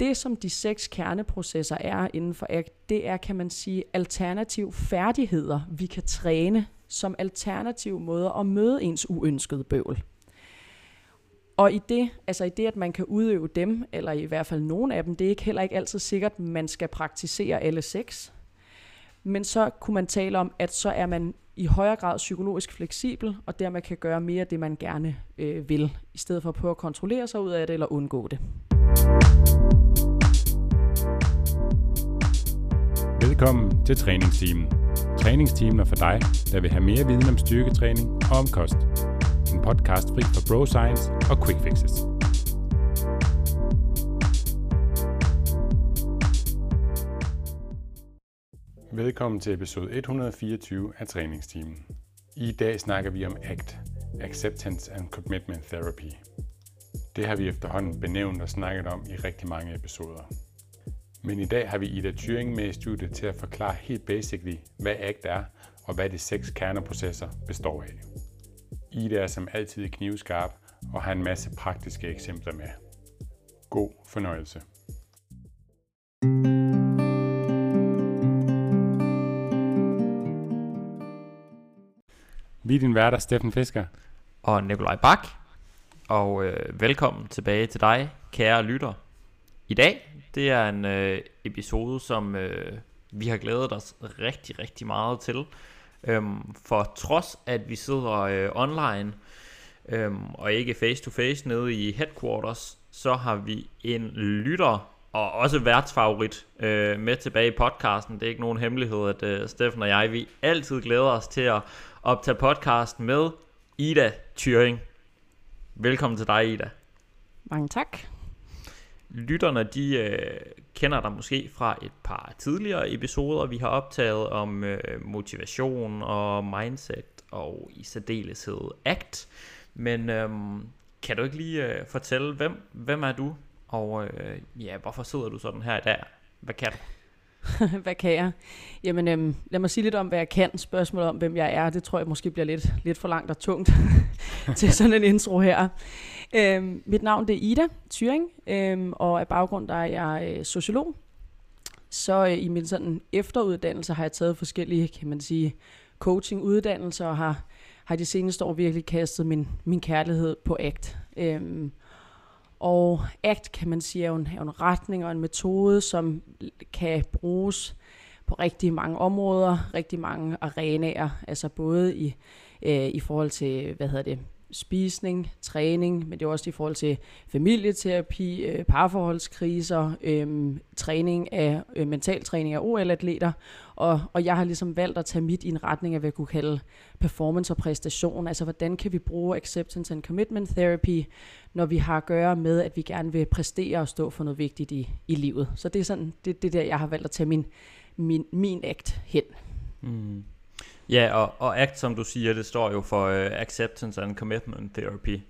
det, som de seks kerneprocesser er inden for ACT, det er, kan man sige, alternative færdigheder, vi kan træne som alternative måder at møde ens uønskede bøvl. Og i det, altså i det, at man kan udøve dem, eller i hvert fald nogle af dem, det er ikke heller ikke altid sikkert, at man skal praktisere alle seks. Men så kunne man tale om, at så er man i højere grad psykologisk fleksibel, og dermed kan gøre mere af det, man gerne øh, vil, i stedet for at prøve at kontrollere sig ud af det eller undgå det. Velkommen til træningsteamen. Træningsteamen er for dig, der vil have mere viden om styrketræning og om kost. En podcast fri for bro science og quick fixes. Velkommen til episode 124 af træningsteamen. I dag snakker vi om ACT, Acceptance and Commitment Therapy. Det har vi efterhånden benævnt og snakket om i rigtig mange episoder. Men i dag har vi Ida Thuring med i studiet til at forklare helt basically, hvad ACT er, og hvad de seks kerneprocesser består af. Ida er som altid knivskarp og har en masse praktiske eksempler med. God fornøjelse. Vi er din værter, Steffen Fisker. Og Nikolaj Bak. Og øh, velkommen tilbage til dig, kære lytter. I dag, det er en øh, episode, som øh, vi har glædet os rigtig, rigtig meget til. Øhm, for trods at vi sidder øh, online, øhm, og ikke face to face nede i headquarters, så har vi en lytter og også værtsfavorit øh, med tilbage i podcasten. Det er ikke nogen hemmelighed, at øh, Steffen og jeg, vi altid glæder os til at optage podcast med Ida Thyring. Velkommen til dig, Ida. Mange tak. Lytterne, de øh, kender dig måske fra et par tidligere episoder, vi har optaget om øh, motivation og mindset og i særdeleshed ACT. Men øh, kan du ikke lige øh, fortælle, hvem, hvem er du, og øh, ja, hvorfor sidder du sådan her i dag? Hvad kan du? hvad kan jeg? Jamen, øhm, lad mig sige lidt om, hvad jeg kan. Spørgsmålet om, hvem jeg er, det tror jeg måske bliver lidt, lidt for langt og tungt til sådan en intro her. Øhm, mit navn det er Ida Thyring, øhm, og af baggrund der er jeg øh, sociolog. Så øh, i min sådan efteruddannelse har jeg taget forskellige, kan man sige, coaching-uddannelser, og har, har de seneste år virkelig kastet min, min kærlighed på ACT. Øhm, og ACT, kan man sige, er jo, en, er en retning og en metode, som kan bruges på rigtig mange områder, rigtig mange arenaer, altså både i, øh, i forhold til, hvad hedder det, spisning, træning, men det er også i forhold til familieterapi, øh, parforholdskriser, øh, træning af øh, mental træning af OL-atleter, og, og jeg har ligesom valgt at tage mit i en retning af, hvad jeg kunne kalde performance og præstation, altså hvordan kan vi bruge acceptance and commitment therapy, når vi har at gøre med, at vi gerne vil præstere og stå for noget vigtigt i, i livet. Så det er sådan, det, det der, jeg har valgt at tage min, min, min ægt hen. Mm. Ja, og, og ACT, som du siger, det står jo for uh, Acceptance and Commitment Therapy.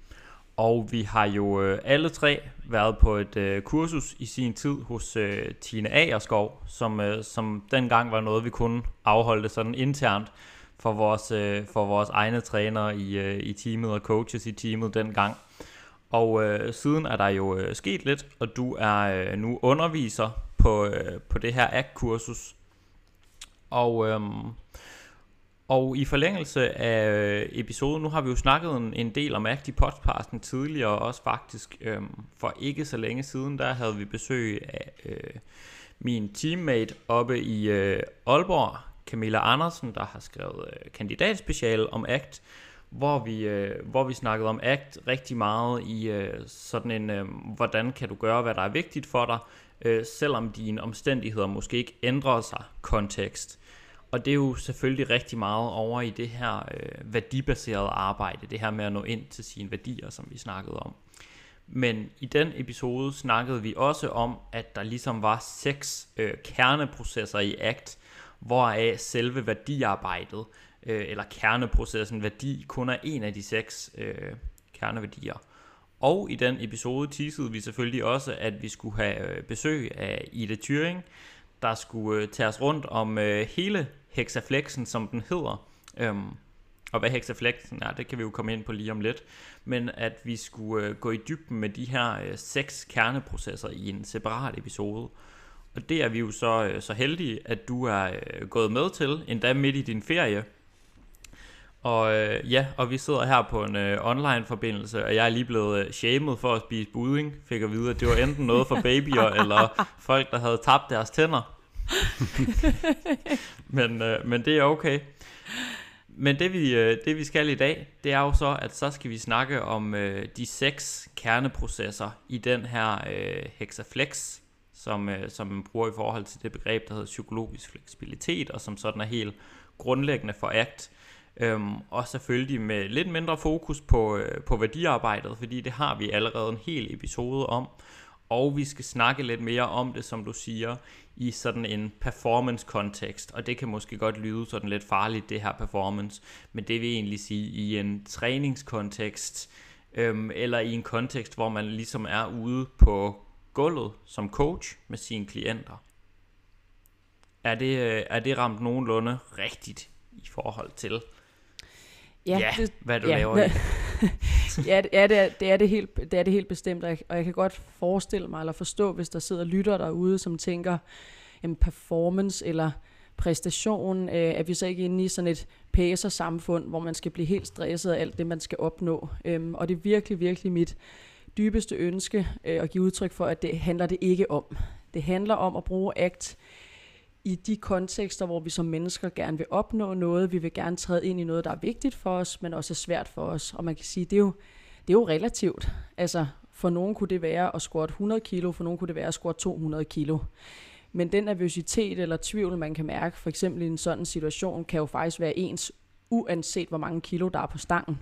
Og vi har jo uh, alle tre været på et uh, kursus i sin tid hos uh, Tine Agerskov, som, uh, som dengang var noget, vi kunne afholde sådan internt for vores, uh, for vores egne trænere i, uh, i teamet og coaches i teamet dengang. Og uh, siden er der jo uh, sket lidt, og du er uh, nu underviser på, uh, på det her ACT-kursus. Og... Um, og i forlængelse af øh, episoden, nu har vi jo snakket en, en del om Active podcasten tidligere, og også faktisk øhm, for ikke så længe siden, der havde vi besøg af øh, min teammate oppe i øh, Aalborg, Camilla Andersen, der har skrevet øh, kandidatspecial om ACT, hvor vi, øh, hvor vi snakkede om ACT rigtig meget i øh, sådan en, øh, hvordan kan du gøre, hvad der er vigtigt for dig, øh, selvom dine omstændigheder måske ikke ændrer sig kontekst. Og det er jo selvfølgelig rigtig meget over i det her øh, værdibaserede arbejde, det her med at nå ind til sine værdier, som vi snakkede om. Men i den episode snakkede vi også om, at der ligesom var seks øh, kerneprocesser i ACT, hvoraf selve værdiarbejdet, øh, eller kerneprocessen værdi, kun er en af de seks øh, kerneværdier. Og i den episode teasede vi selvfølgelig også, at vi skulle have øh, besøg af Ida Thuring, der skulle øh, tage os rundt om øh, hele hexaflexen, som den hedder. Øhm, og hvad hexaflexen er, det kan vi jo komme ind på lige om lidt, men at vi skulle øh, gå i dybden med de her øh, seks kerneprocesser i en separat episode. Og det er vi jo så, øh, så heldige, at du er øh, gået med til, endda midt i din ferie. Og øh, ja, og vi sidder her på en øh, online forbindelse, og jeg er lige blevet øh, shamed for at spise budding. Fik at vide, at det var enten noget for babyer, eller folk, der havde tabt deres tænder. men, øh, men det er okay. Men det vi, øh, det vi skal i dag, det er jo så, at så skal vi snakke om øh, de seks kerneprocesser i den her øh, hexaflex, som, øh, som man bruger i forhold til det begreb, der hedder psykologisk fleksibilitet, og som sådan er helt grundlæggende for ACT. Øhm, og selvfølgelig med lidt mindre fokus på, øh, på værdiarbejdet, fordi det har vi allerede en hel episode om. Og vi skal snakke lidt mere om det, som du siger, i sådan en performance-kontekst. Og det kan måske godt lyde sådan lidt farligt, det her performance. Men det vil egentlig sige i en træningskontekst, øhm, eller i en kontekst, hvor man ligesom er ude på gulvet som coach med sine klienter. Er det, øh, er det ramt nogenlunde rigtigt i forhold til, ja, ja det, hvad du ja, laver i ja, det er det, er det, helt, det er det helt bestemt, og jeg, og jeg kan godt forestille mig, eller forstå, hvis der sidder lytter derude, som tænker, en performance eller præstation, øh, at vi så ikke inde i sådan et pæser-samfund, hvor man skal blive helt stresset af alt det, man skal opnå. Øhm, og det er virkelig, virkelig mit dybeste ønske øh, at give udtryk for, at det handler det ikke om. Det handler om at bruge ACT i de kontekster, hvor vi som mennesker gerne vil opnå noget. Vi vil gerne træde ind i noget, der er vigtigt for os, men også er svært for os. Og man kan sige, det er jo, det er jo relativt. Altså, for nogen kunne det være at squat 100 kilo, for nogen kunne det være at squat 200 kilo. Men den nervøsitet eller tvivl, man kan mærke, for eksempel i en sådan situation, kan jo faktisk være ens, uanset hvor mange kilo der er på stangen.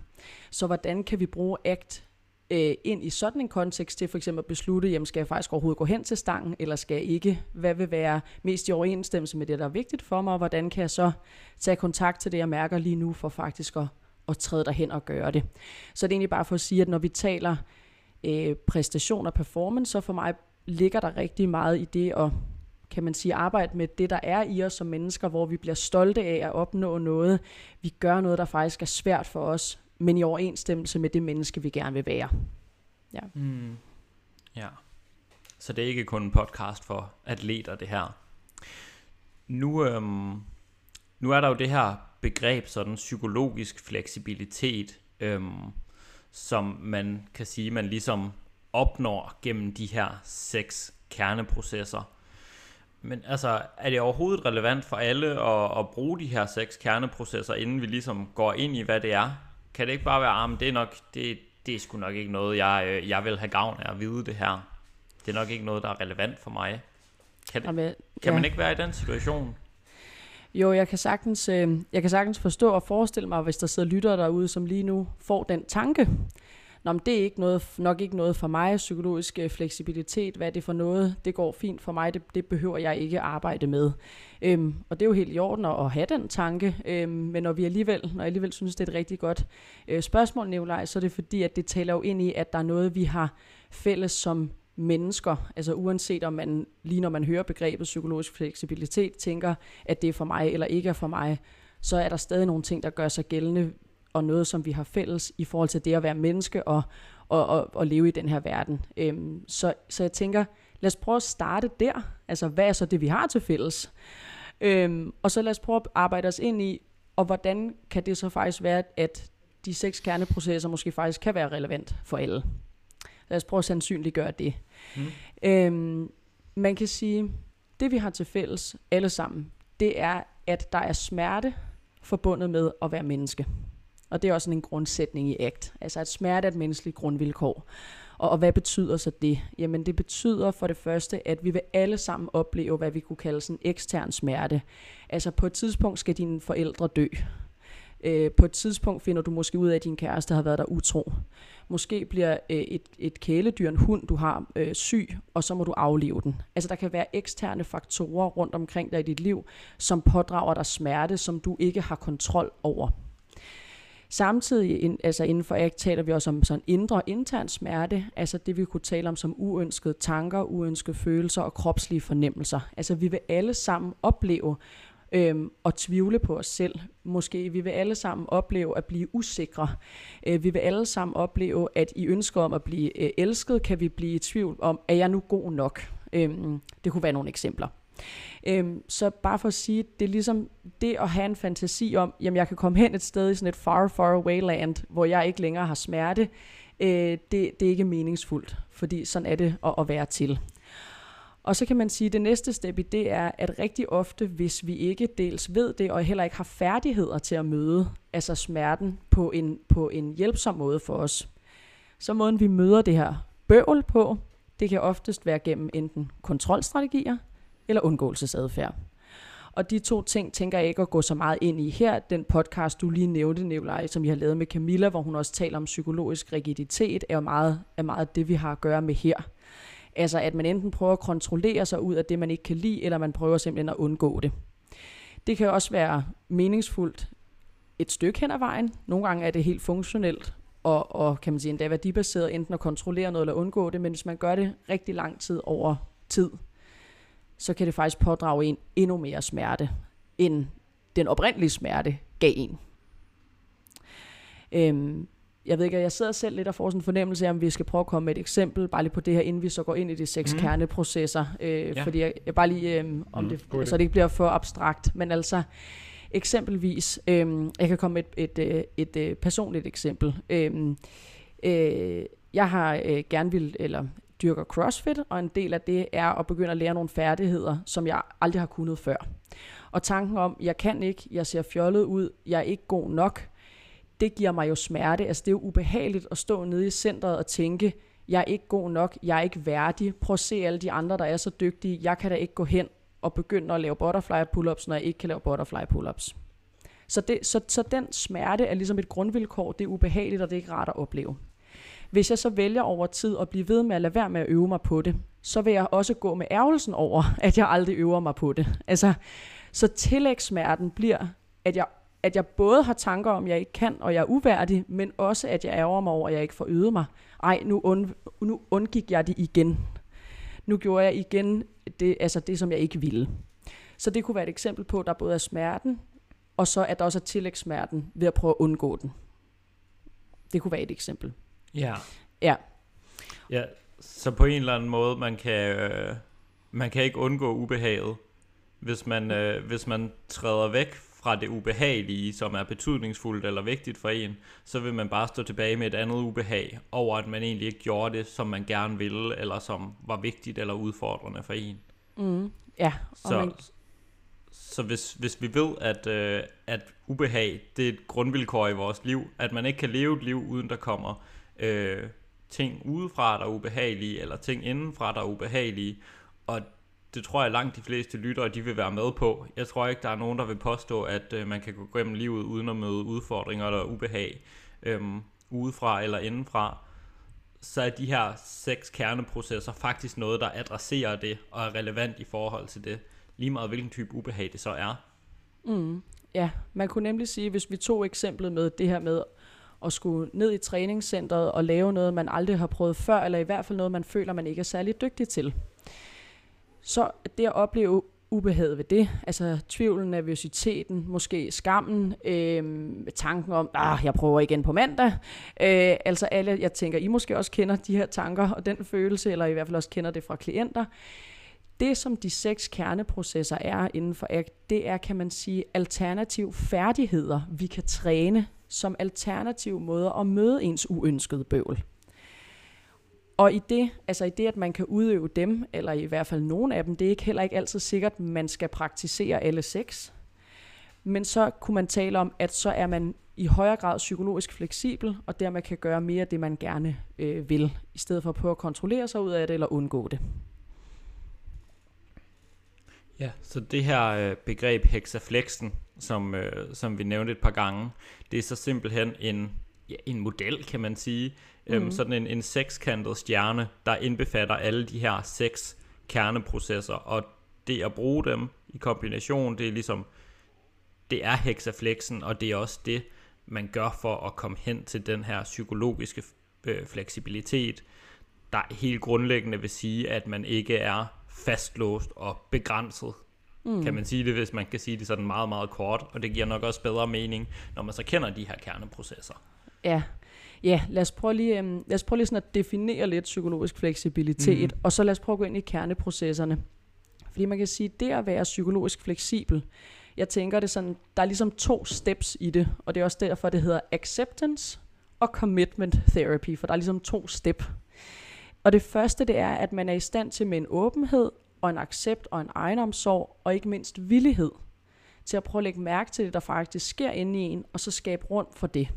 Så hvordan kan vi bruge ACT øh, ind i sådan en kontekst til for eksempel at beslutte, jamen skal jeg faktisk overhovedet gå hen til stangen, eller skal jeg ikke? Hvad vil være mest i overensstemmelse med det, der er vigtigt for mig, og hvordan kan jeg så tage kontakt til det, jeg mærker lige nu, for faktisk at, at træde derhen og gøre det. Så det er egentlig bare for at sige, at når vi taler øh, præstation og performance, så for mig ligger der rigtig meget i det at kan man sige, arbejde med det, der er i os som mennesker, hvor vi bliver stolte af at opnå noget. Vi gør noget, der faktisk er svært for os, men i overensstemmelse med det menneske, vi gerne vil være. Ja. Mm. ja. Så det er ikke kun en podcast for atleter, det her. Nu, øhm, nu er der jo det her begreb, sådan psykologisk fleksibilitet, øhm, som man kan sige, man ligesom opnår gennem de her seks kerneprocesser. Men altså, er det overhovedet relevant for alle at, at bruge de her seks kerneprocesser, inden vi ligesom går ind i, hvad det er? Kan det ikke bare være, at ah, det er nok, det, det er sgu nok ikke noget, jeg, øh, jeg vil have gavn af at vide det her. Det er nok ikke noget, der er relevant for mig. Kan, det, Jamen, kan ja. man ikke være i den situation? Jo, jeg kan, sagtens, øh, jeg kan sagtens forstå og forestille mig, hvis der sidder lyttere derude, som lige nu får den tanke. Nå, men det er ikke noget, nok ikke noget for mig, psykologisk øh, fleksibilitet, hvad er det for noget, det går fint for mig, det, det behøver jeg ikke arbejde med. Øhm, og det er jo helt i orden at, at have den tanke, øhm, men når vi alligevel, når jeg alligevel synes, det er et rigtig godt øh, spørgsmål, Nikolaj, så er det fordi, at det taler jo ind i, at der er noget, vi har fælles som mennesker, altså uanset om man, lige når man hører begrebet psykologisk fleksibilitet, tænker, at det er for mig eller ikke er for mig, så er der stadig nogle ting, der gør sig gældende og noget, som vi har fælles i forhold til det at være menneske og, og, og, og leve i den her verden. Øhm, så, så jeg tænker, lad os prøve at starte der. Altså, hvad er så det, vi har til fælles? Øhm, og så lad os prøve at arbejde os ind i, og hvordan kan det så faktisk være, at de seks kerneprocesser måske faktisk kan være relevant for alle. Lad os prøve at sandsynliggøre det. Mm. Øhm, man kan sige, det vi har til fælles alle sammen, det er, at der er smerte forbundet med at være menneske. Og det er også en grundsætning i ACT. Altså at smerte er et menneskeligt grundvilkår. Og, og hvad betyder så det? Jamen det betyder for det første, at vi vil alle sammen opleve, hvad vi kunne kalde sådan ekstern smerte. Altså på et tidspunkt skal dine forældre dø. Øh, på et tidspunkt finder du måske ud af, at din kæreste har været der utro. Måske bliver øh, et, et kæledyr, en hund, du har, øh, syg, og så må du aflive den. Altså der kan være eksterne faktorer rundt omkring dig i dit liv, som pådrager dig smerte, som du ikke har kontrol over. Samtidig, altså inden for ACT, taler vi også om sådan indre intern smerte, altså det vi kunne tale om som uønskede tanker, uønskede følelser og kropslige fornemmelser. Altså vi vil alle sammen opleve øhm, og tvivle på os selv. Måske vi vil alle sammen opleve at blive usikre. Øh, vi vil alle sammen opleve, at i ønsker om at blive øh, elsket, kan vi blive i tvivl om, er jeg nu god nok? Øhm, det kunne være nogle eksempler. Øhm, så bare for at sige, det er ligesom det at have en fantasi om, jamen jeg kan komme hen et sted i sådan et far, far away land, hvor jeg ikke længere har smerte, øh, det, det er ikke meningsfuldt, fordi sådan er det at, at være til. Og så kan man sige, at det næste step i det er, at rigtig ofte, hvis vi ikke dels ved det, og heller ikke har færdigheder til at møde altså smerten på en, på en hjælpsom måde for os, så måden vi møder det her bøvl på, det kan oftest være gennem enten kontrolstrategier eller undgåelsesadfærd. Og de to ting tænker jeg ikke at gå så meget ind i her. Den podcast, du lige nævnte, Nikolaj, som vi har lavet med Camilla, hvor hun også taler om psykologisk rigiditet, er jo meget, er meget det, vi har at gøre med her. Altså at man enten prøver at kontrollere sig ud af det, man ikke kan lide, eller man prøver simpelthen at undgå det. Det kan også være meningsfuldt et stykke hen ad vejen. Nogle gange er det helt funktionelt, og, og kan man sige endda værdibaseret, enten at kontrollere noget eller undgå det, men hvis man gør det rigtig lang tid over tid, så kan det faktisk pådrage en endnu mere smerte, end den oprindelige smerte gav en. Øhm, jeg ved ikke, jeg sidder selv lidt og får sådan en fornemmelse af, om vi skal prøve at komme med et eksempel, bare lige på det her, inden vi så går ind i de seks mm. kerneprocesser. Øh, ja. Fordi jeg, jeg bare lige, øh, om mm, det, så det ikke bliver for abstrakt. Men altså, eksempelvis, øh, jeg kan komme med et, et, et, et, et personligt eksempel. Øh, øh, jeg har øh, gerne vil, eller dyrker CrossFit, og en del af det er at begynde at lære nogle færdigheder, som jeg aldrig har kunnet før. Og tanken om, jeg kan ikke, jeg ser fjollet ud, jeg er ikke god nok, det giver mig jo smerte. Altså det er jo ubehageligt at stå nede i centret og tænke, jeg er ikke god nok, jeg er ikke værdig. Prøv at se alle de andre, der er så dygtige. Jeg kan da ikke gå hen og begynde at lave butterfly pull-ups, når jeg ikke kan lave butterfly pull-ups. Så, det, så, så den smerte er ligesom et grundvilkår. Det er ubehageligt, og det er ikke rart at opleve. Hvis jeg så vælger over tid at blive ved med at lade være med at øve mig på det, så vil jeg også gå med ærgelsen over, at jeg aldrig øver mig på det. Altså, så tillægssmerten bliver, at jeg, at jeg både har tanker om, at jeg ikke kan, og jeg er uværdig, men også, at jeg ærger mig over, at jeg ikke får øvet mig. Ej, nu, und, nu undgik jeg det igen. Nu gjorde jeg igen det, altså det, som jeg ikke ville. Så det kunne være et eksempel på, at der både er smerten, og så at der også er tillægssmerten ved at prøve at undgå den. Det kunne være et eksempel. Ja. Ja. Ja, så på en eller anden måde, man kan, øh, man kan ikke undgå ubehaget, hvis man, øh, hvis man træder væk fra det ubehagelige, som er betydningsfuldt eller vigtigt for en, så vil man bare stå tilbage med et andet ubehag over, at man egentlig ikke gjorde det, som man gerne ville, eller som var vigtigt eller udfordrende for en. Mm, ja. Og så, man... så hvis, hvis vi ved, at, øh, at ubehag, det er et grundvilkår i vores liv, at man ikke kan leve et liv, uden der kommer øh, ting udefra, der er ubehagelige, eller ting indenfra, der er ubehagelige, og det tror jeg langt de fleste lyttere, de vil være med på. Jeg tror ikke, der er nogen, der vil påstå, at øh, man kan gå gennem livet uden at møde udfordringer eller ubehag øh, udefra eller indenfra. Så er de her seks kerneprocesser faktisk noget, der adresserer det og er relevant i forhold til det, lige meget hvilken type ubehag det så er. Mm, ja, man kunne nemlig sige, hvis vi tog eksemplet med det her med at skulle ned i træningscentret og lave noget, man aldrig har prøvet før, eller i hvert fald noget, man føler, man ikke er særlig dygtig til. Så det at opleve ubehaget ved det, altså tvivlen, nervøsiteten, måske skammen, øh, tanken om, ah, jeg prøver igen på mandag. Øh, altså alle, jeg tænker, I måske også kender de her tanker og den følelse, eller i hvert fald også kender det fra klienter. Det, som de seks kerneprocesser er inden for ACT, det er, kan man sige, alternative færdigheder, vi kan træne som alternative måder at møde ens uønskede bøvl. Og i det, altså i det, at man kan udøve dem, eller i hvert fald nogle af dem, det er ikke heller ikke altid sikkert, at man skal praktisere alle seks. Men så kunne man tale om, at så er man i højere grad psykologisk fleksibel, og dermed kan gøre mere af det, man gerne øh, vil, i stedet for at prøve at kontrollere sig ud af det, eller undgå det. Ja, så det her øh, begreb hexaflexen, som, øh, som vi nævnte et par gange, det er så simpelthen en, ja, en model, kan man sige. Mm. Øhm, mhm. sådan en, en sekskantet stjerne, der indbefatter alle de her seks kerneprocesser, og det at bruge dem i kombination, det er ligesom, det er hexaflexen, og det er også det, man gør for at komme hen til den her psykologiske øh, fleksibilitet, der helt grundlæggende vil sige, at man ikke er fastlåst og begrænset mm. kan man sige det, hvis man kan sige det sådan meget, meget kort, og det giver nok også bedre mening, når man så kender de her kerneprocesser. Ja, ja lad, os prøve lige, um, lad os prøve lige sådan at definere lidt psykologisk fleksibilitet, mm. og så lad os prøve at gå ind i kerneprocesserne. Fordi man kan sige, det at være psykologisk fleksibel, jeg tænker det sådan, der er ligesom to steps i det, og det er også derfor, det hedder acceptance og commitment therapy, for der er ligesom to step. Og det første, det er, at man er i stand til med en åbenhed og en accept og en egenomsorg, og ikke mindst villighed, til at prøve at lægge mærke til det, der faktisk sker inde i en, og så skabe rundt for det.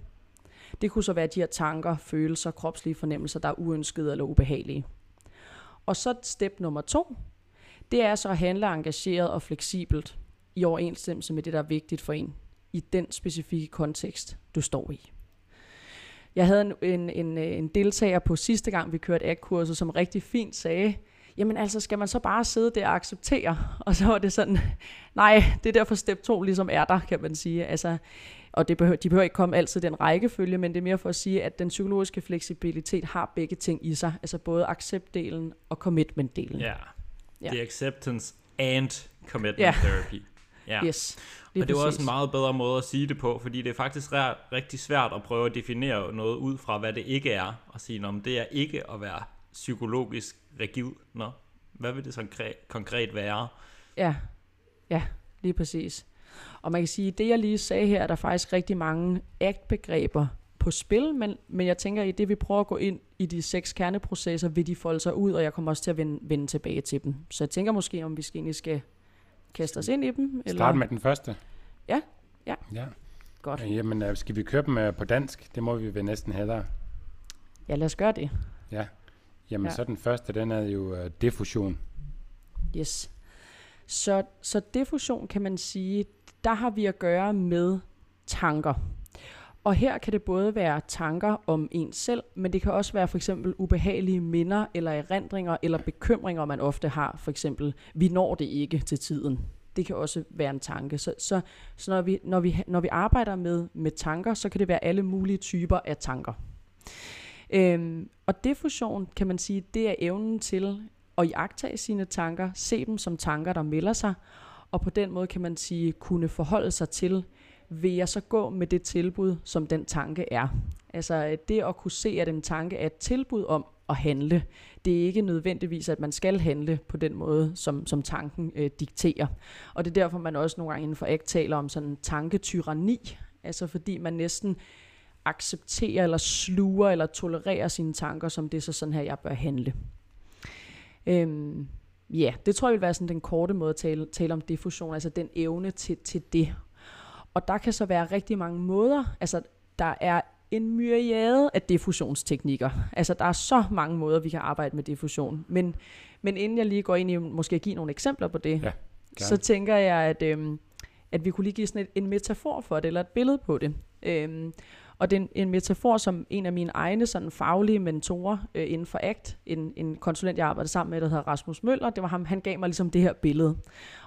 Det kunne så være de her tanker, følelser, kropslige fornemmelser, der er uønskede eller ubehagelige. Og så step nummer to, det er så at handle engageret og fleksibelt i overensstemmelse med det, der er vigtigt for en i den specifikke kontekst, du står i. Jeg havde en, en, en, øh, en deltager på sidste gang, vi kørte ACT-kurset, som rigtig fint sagde, jamen altså, skal man så bare sidde der og acceptere? Og så var det sådan, nej, det er derfor step 2 ligesom er der, kan man sige. Altså, og det behøver, de behøver ikke komme altid den rækkefølge, men det er mere for at sige, at den psykologiske fleksibilitet har begge ting i sig, altså både accept-delen og commitment-delen. Ja, ja. the acceptance and commitment ja. therapy. Ja. Yes, og det var også en meget bedre måde at sige det på, fordi det er faktisk ret, rigtig svært at prøve at definere noget ud fra, hvad det ikke er, og sige, om det er ikke at være psykologisk rigid. Nå, hvad vil det så konkret være? Ja, ja, lige præcis. Og man kan sige, det jeg lige sagde her, er der faktisk rigtig mange act-begreber på spil, men, men jeg tænker, i det vi prøver at gå ind i de seks kerneprocesser, vil de folde sig ud, og jeg kommer også til at vende, vende tilbage til dem. Så jeg tænker måske, om vi skal egentlig skal kaste os ind i dem? Eller? Start med den første. Ja, ja. ja. Godt. Jamen, øh, skal vi køre dem øh, på dansk? Det må vi vel næsten hellere. Ja, lad os gøre det. Ja. Jamen, ja. så den første, den er jo uh, diffusion. Yes. Så, så diffusion kan man sige, der har vi at gøre med tanker. Og her kan det både være tanker om en selv, men det kan også være for eksempel ubehagelige minder eller erindringer eller bekymringer, man ofte har. For eksempel, vi når det ikke til tiden. Det kan også være en tanke. Så, så, så når, vi, når, vi, når vi arbejder med, med tanker, så kan det være alle mulige typer af tanker. Øhm, og diffusion, kan man sige, det er evnen til at iagtage sine tanker, se dem som tanker, der melder sig, og på den måde kan man sige, kunne forholde sig til, vil jeg så gå med det tilbud, som den tanke er. Altså det at kunne se, at en tanke er et tilbud om at handle. Det er ikke nødvendigvis, at man skal handle på den måde, som, som tanken øh, dikterer. Og det er derfor, man også nogle gange inden for ACT taler om sådan tanketyranni. Altså fordi man næsten accepterer eller sluger eller tolererer sine tanker, som det er så sådan her, jeg bør handle. Øhm, ja, yeah, det tror jeg vil være sådan den korte måde at tale, tale om diffusion, altså den evne til, til det. Og der kan så være rigtig mange måder, altså der er en myriade af diffusionsteknikker. Altså der er så mange måder, vi kan arbejde med diffusion. Men, men inden jeg lige går ind i måske at give nogle eksempler på det, ja, så tænker jeg, at, øhm, at vi kunne lige give sådan et, en metafor for det, eller et billede på det. Øhm, og det er en, en metafor, som en af mine egne sådan faglige mentorer øh, inden for ACT, en, en konsulent, jeg arbejdede sammen med, der hedder Rasmus Møller, det var ham, han gav mig ligesom det her billede.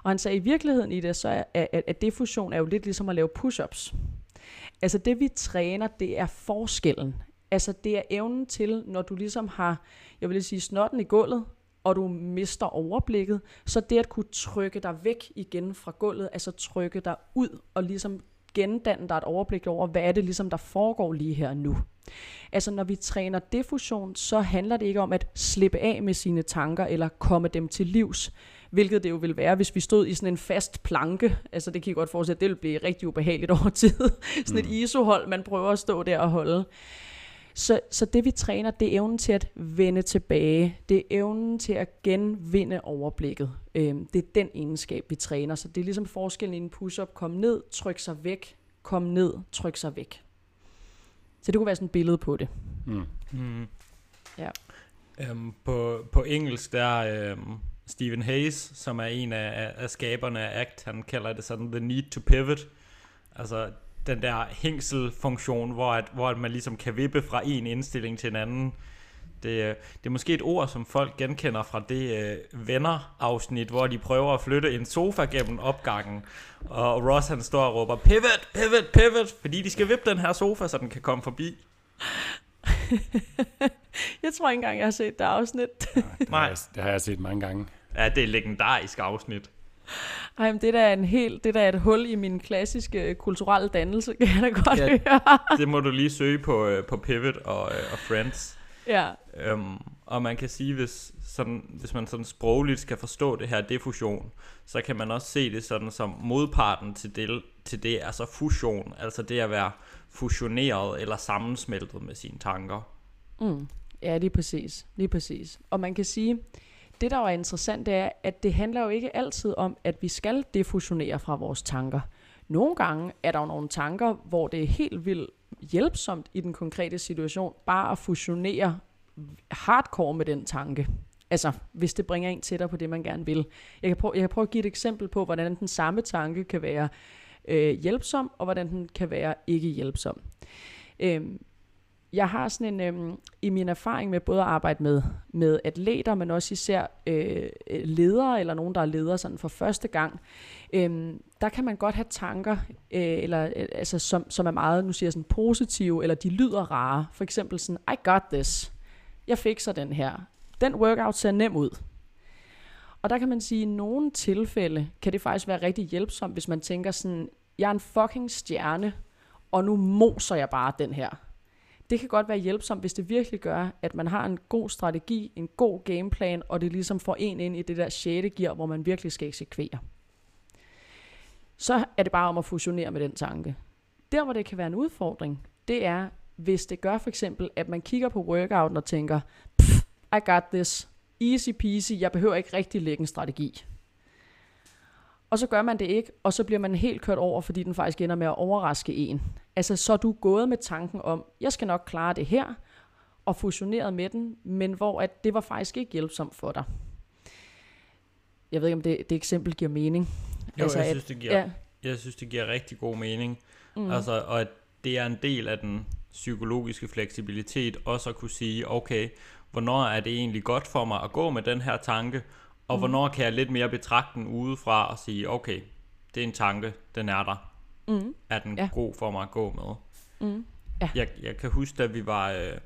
Og han sagde, at i virkeligheden i det, så er, at, at diffusion er jo lidt ligesom at lave push-ups. Altså det vi træner, det er forskellen. Altså det er evnen til, når du ligesom har, jeg vil sige, snotten i gulvet, og du mister overblikket, så det at kunne trykke dig væk igen fra gulvet, altså trykke dig ud og ligesom gendanne dig et overblik over, hvad er det ligesom, der foregår lige her nu. Altså når vi træner diffusion, så handler det ikke om at slippe af med sine tanker eller komme dem til livs, hvilket det jo vil være, hvis vi stod i sådan en fast planke. Altså det kan I godt forestille, at det vil blive rigtig ubehageligt over tid. sådan et mm. isohold, man prøver at stå der og holde. Så, så det vi træner, det er evnen til at vende tilbage. Det er evnen til at genvinde overblikket. Øhm, det er den egenskab, vi træner. Så det er ligesom forskellen i en push-up. Kom ned, tryk sig væk. Kom ned, tryk sig væk. Så det kunne være sådan et billede på det. Mm. Mm. Ja. Um, på, på engelsk, der um, Stephen Hayes, som er en af, af skaberne af ACT, han kalder det sådan the need to pivot. Altså den der hængselfunktion, hvor, at, hvor at man ligesom kan vippe fra en indstilling til en anden. Det, øh, det er måske et ord, som folk genkender fra det uh, venner-afsnit, hvor de prøver at flytte en sofa gennem opgangen, og Ross han står og råber, pivot, pivot, pivot, fordi de skal vippe den her sofa, så den kan komme forbi. jeg tror ikke engang, jeg har set det afsnit. ja, det, har jeg, det har jeg set mange gange. Ja, det er et legendarisk afsnit. Ej, men det der er en helt, det der er et hul i min klassiske øh, kulturelle dannelse, kan jeg da godt Ja. høre. Det må du lige søge på, øh, på Pivot og, øh, og Friends. ja. Øhm, og man kan sige, hvis, sådan, hvis man sådan sprogligt skal forstå det her diffusion, så kan man også se det sådan som modparten til det, til det er så fusion, altså det at være fusioneret eller sammensmeltet med sine tanker. Mm. Ja, lige præcis. Lige præcis. Og man kan sige, det der jo er interessant, det er, at det handler jo ikke altid om, at vi skal defusionere fra vores tanker. Nogle gange er der jo nogle tanker, hvor det er helt vildt hjælpsomt i den konkrete situation, bare at fusionere hardcore med den tanke. Altså, hvis det bringer en tættere på det, man gerne vil. Jeg kan prøve, jeg kan prøve at give et eksempel på, hvordan den samme tanke kan være øh, hjælpsom, og hvordan den kan være ikke hjælpsom. Øhm, jeg har sådan en, øhm, i min erfaring med både at arbejde med, med atleter, men også især øh, øh, ledere, eller nogen, der er ledere sådan for første gang, øhm, der kan man godt have tanker, øh, eller, øh, altså, som, som er meget, nu siger jeg sådan positive, eller de lyder rare. For eksempel sådan, I got this. Jeg fikser den her. Den workout ser nem ud. Og der kan man sige, at i nogle tilfælde kan det faktisk være rigtig hjælpsomt, hvis man tænker sådan, jeg er en fucking stjerne, og nu moser jeg bare den her. Det kan godt være hjælpsomt, hvis det virkelig gør, at man har en god strategi, en god gameplan, og det ligesom får en ind i det der 6. gear, hvor man virkelig skal eksekvere. Så er det bare om at fusionere med den tanke. Der, hvor det kan være en udfordring, det er, hvis det gør for eksempel, at man kigger på workouten og tænker, I got this, easy peasy, jeg behøver ikke rigtig lægge en strategi. Og så gør man det ikke, og så bliver man helt kørt over, fordi den faktisk ender med at overraske en. Altså, så er du gået med tanken om, jeg skal nok klare det her, og fusioneret med den, men hvor at det var faktisk ikke hjælpsomt for dig. Jeg ved ikke, om det, det eksempel giver mening. Jo, altså, jeg, synes, det giver, Ja, jeg synes, det giver rigtig god mening. Mm. Altså, og at det er en del af den psykologiske fleksibilitet, også at kunne sige, okay, hvornår er det egentlig godt for mig at gå med den her tanke, og mm. hvornår kan jeg lidt mere betragte den udefra og sige, okay, det er en tanke, den er der. Mm, Er den Ja. god for mig at gå med? mm, Ja. Jeg, jeg kan huske, da vi var, øh,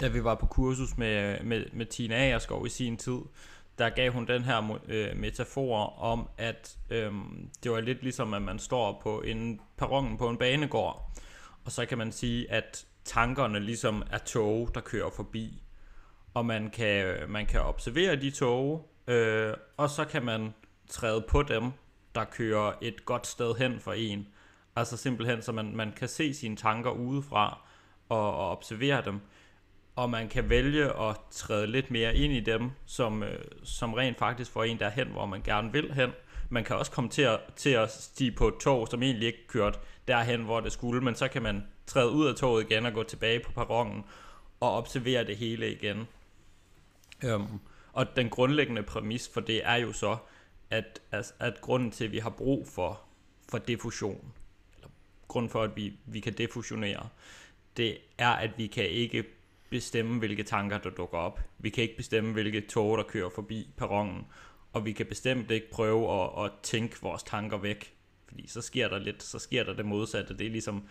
da vi var på kursus med, med, med Tina Agerskov i sin tid, der gav hun den her øh, metafor om, at øh, det var lidt ligesom, at man står på en perronen på en banegård, og så kan man sige, at tankerne ligesom er tog, der kører forbi, og man kan, man kan observere de tog, øh, og så kan man træde på dem, der kører et godt sted hen for en. Altså simpelthen, så man, man kan se sine tanker udefra og, og observere dem. Og man kan vælge at træde lidt mere ind i dem, som, øh, som rent faktisk får en derhen, hvor man gerne vil hen. Man kan også komme til at, til at stige på et tog, som egentlig ikke kørt derhen, hvor det skulle, men så kan man træde ud af toget igen og gå tilbage på perronen og observere det hele igen. Øhm, og den grundlæggende præmis for det er jo så, at, at, at grunden til, at vi har brug for, for diffusion, eller grunden for, at vi, vi kan defusionere, det er, at vi kan ikke bestemme, hvilke tanker, der dukker op. Vi kan ikke bestemme, hvilke tog, der kører forbi perronen. Og vi kan bestemt ikke prøve at, at tænke vores tanker væk. Fordi så sker der lidt, så sker der det modsatte. Det er ligesom,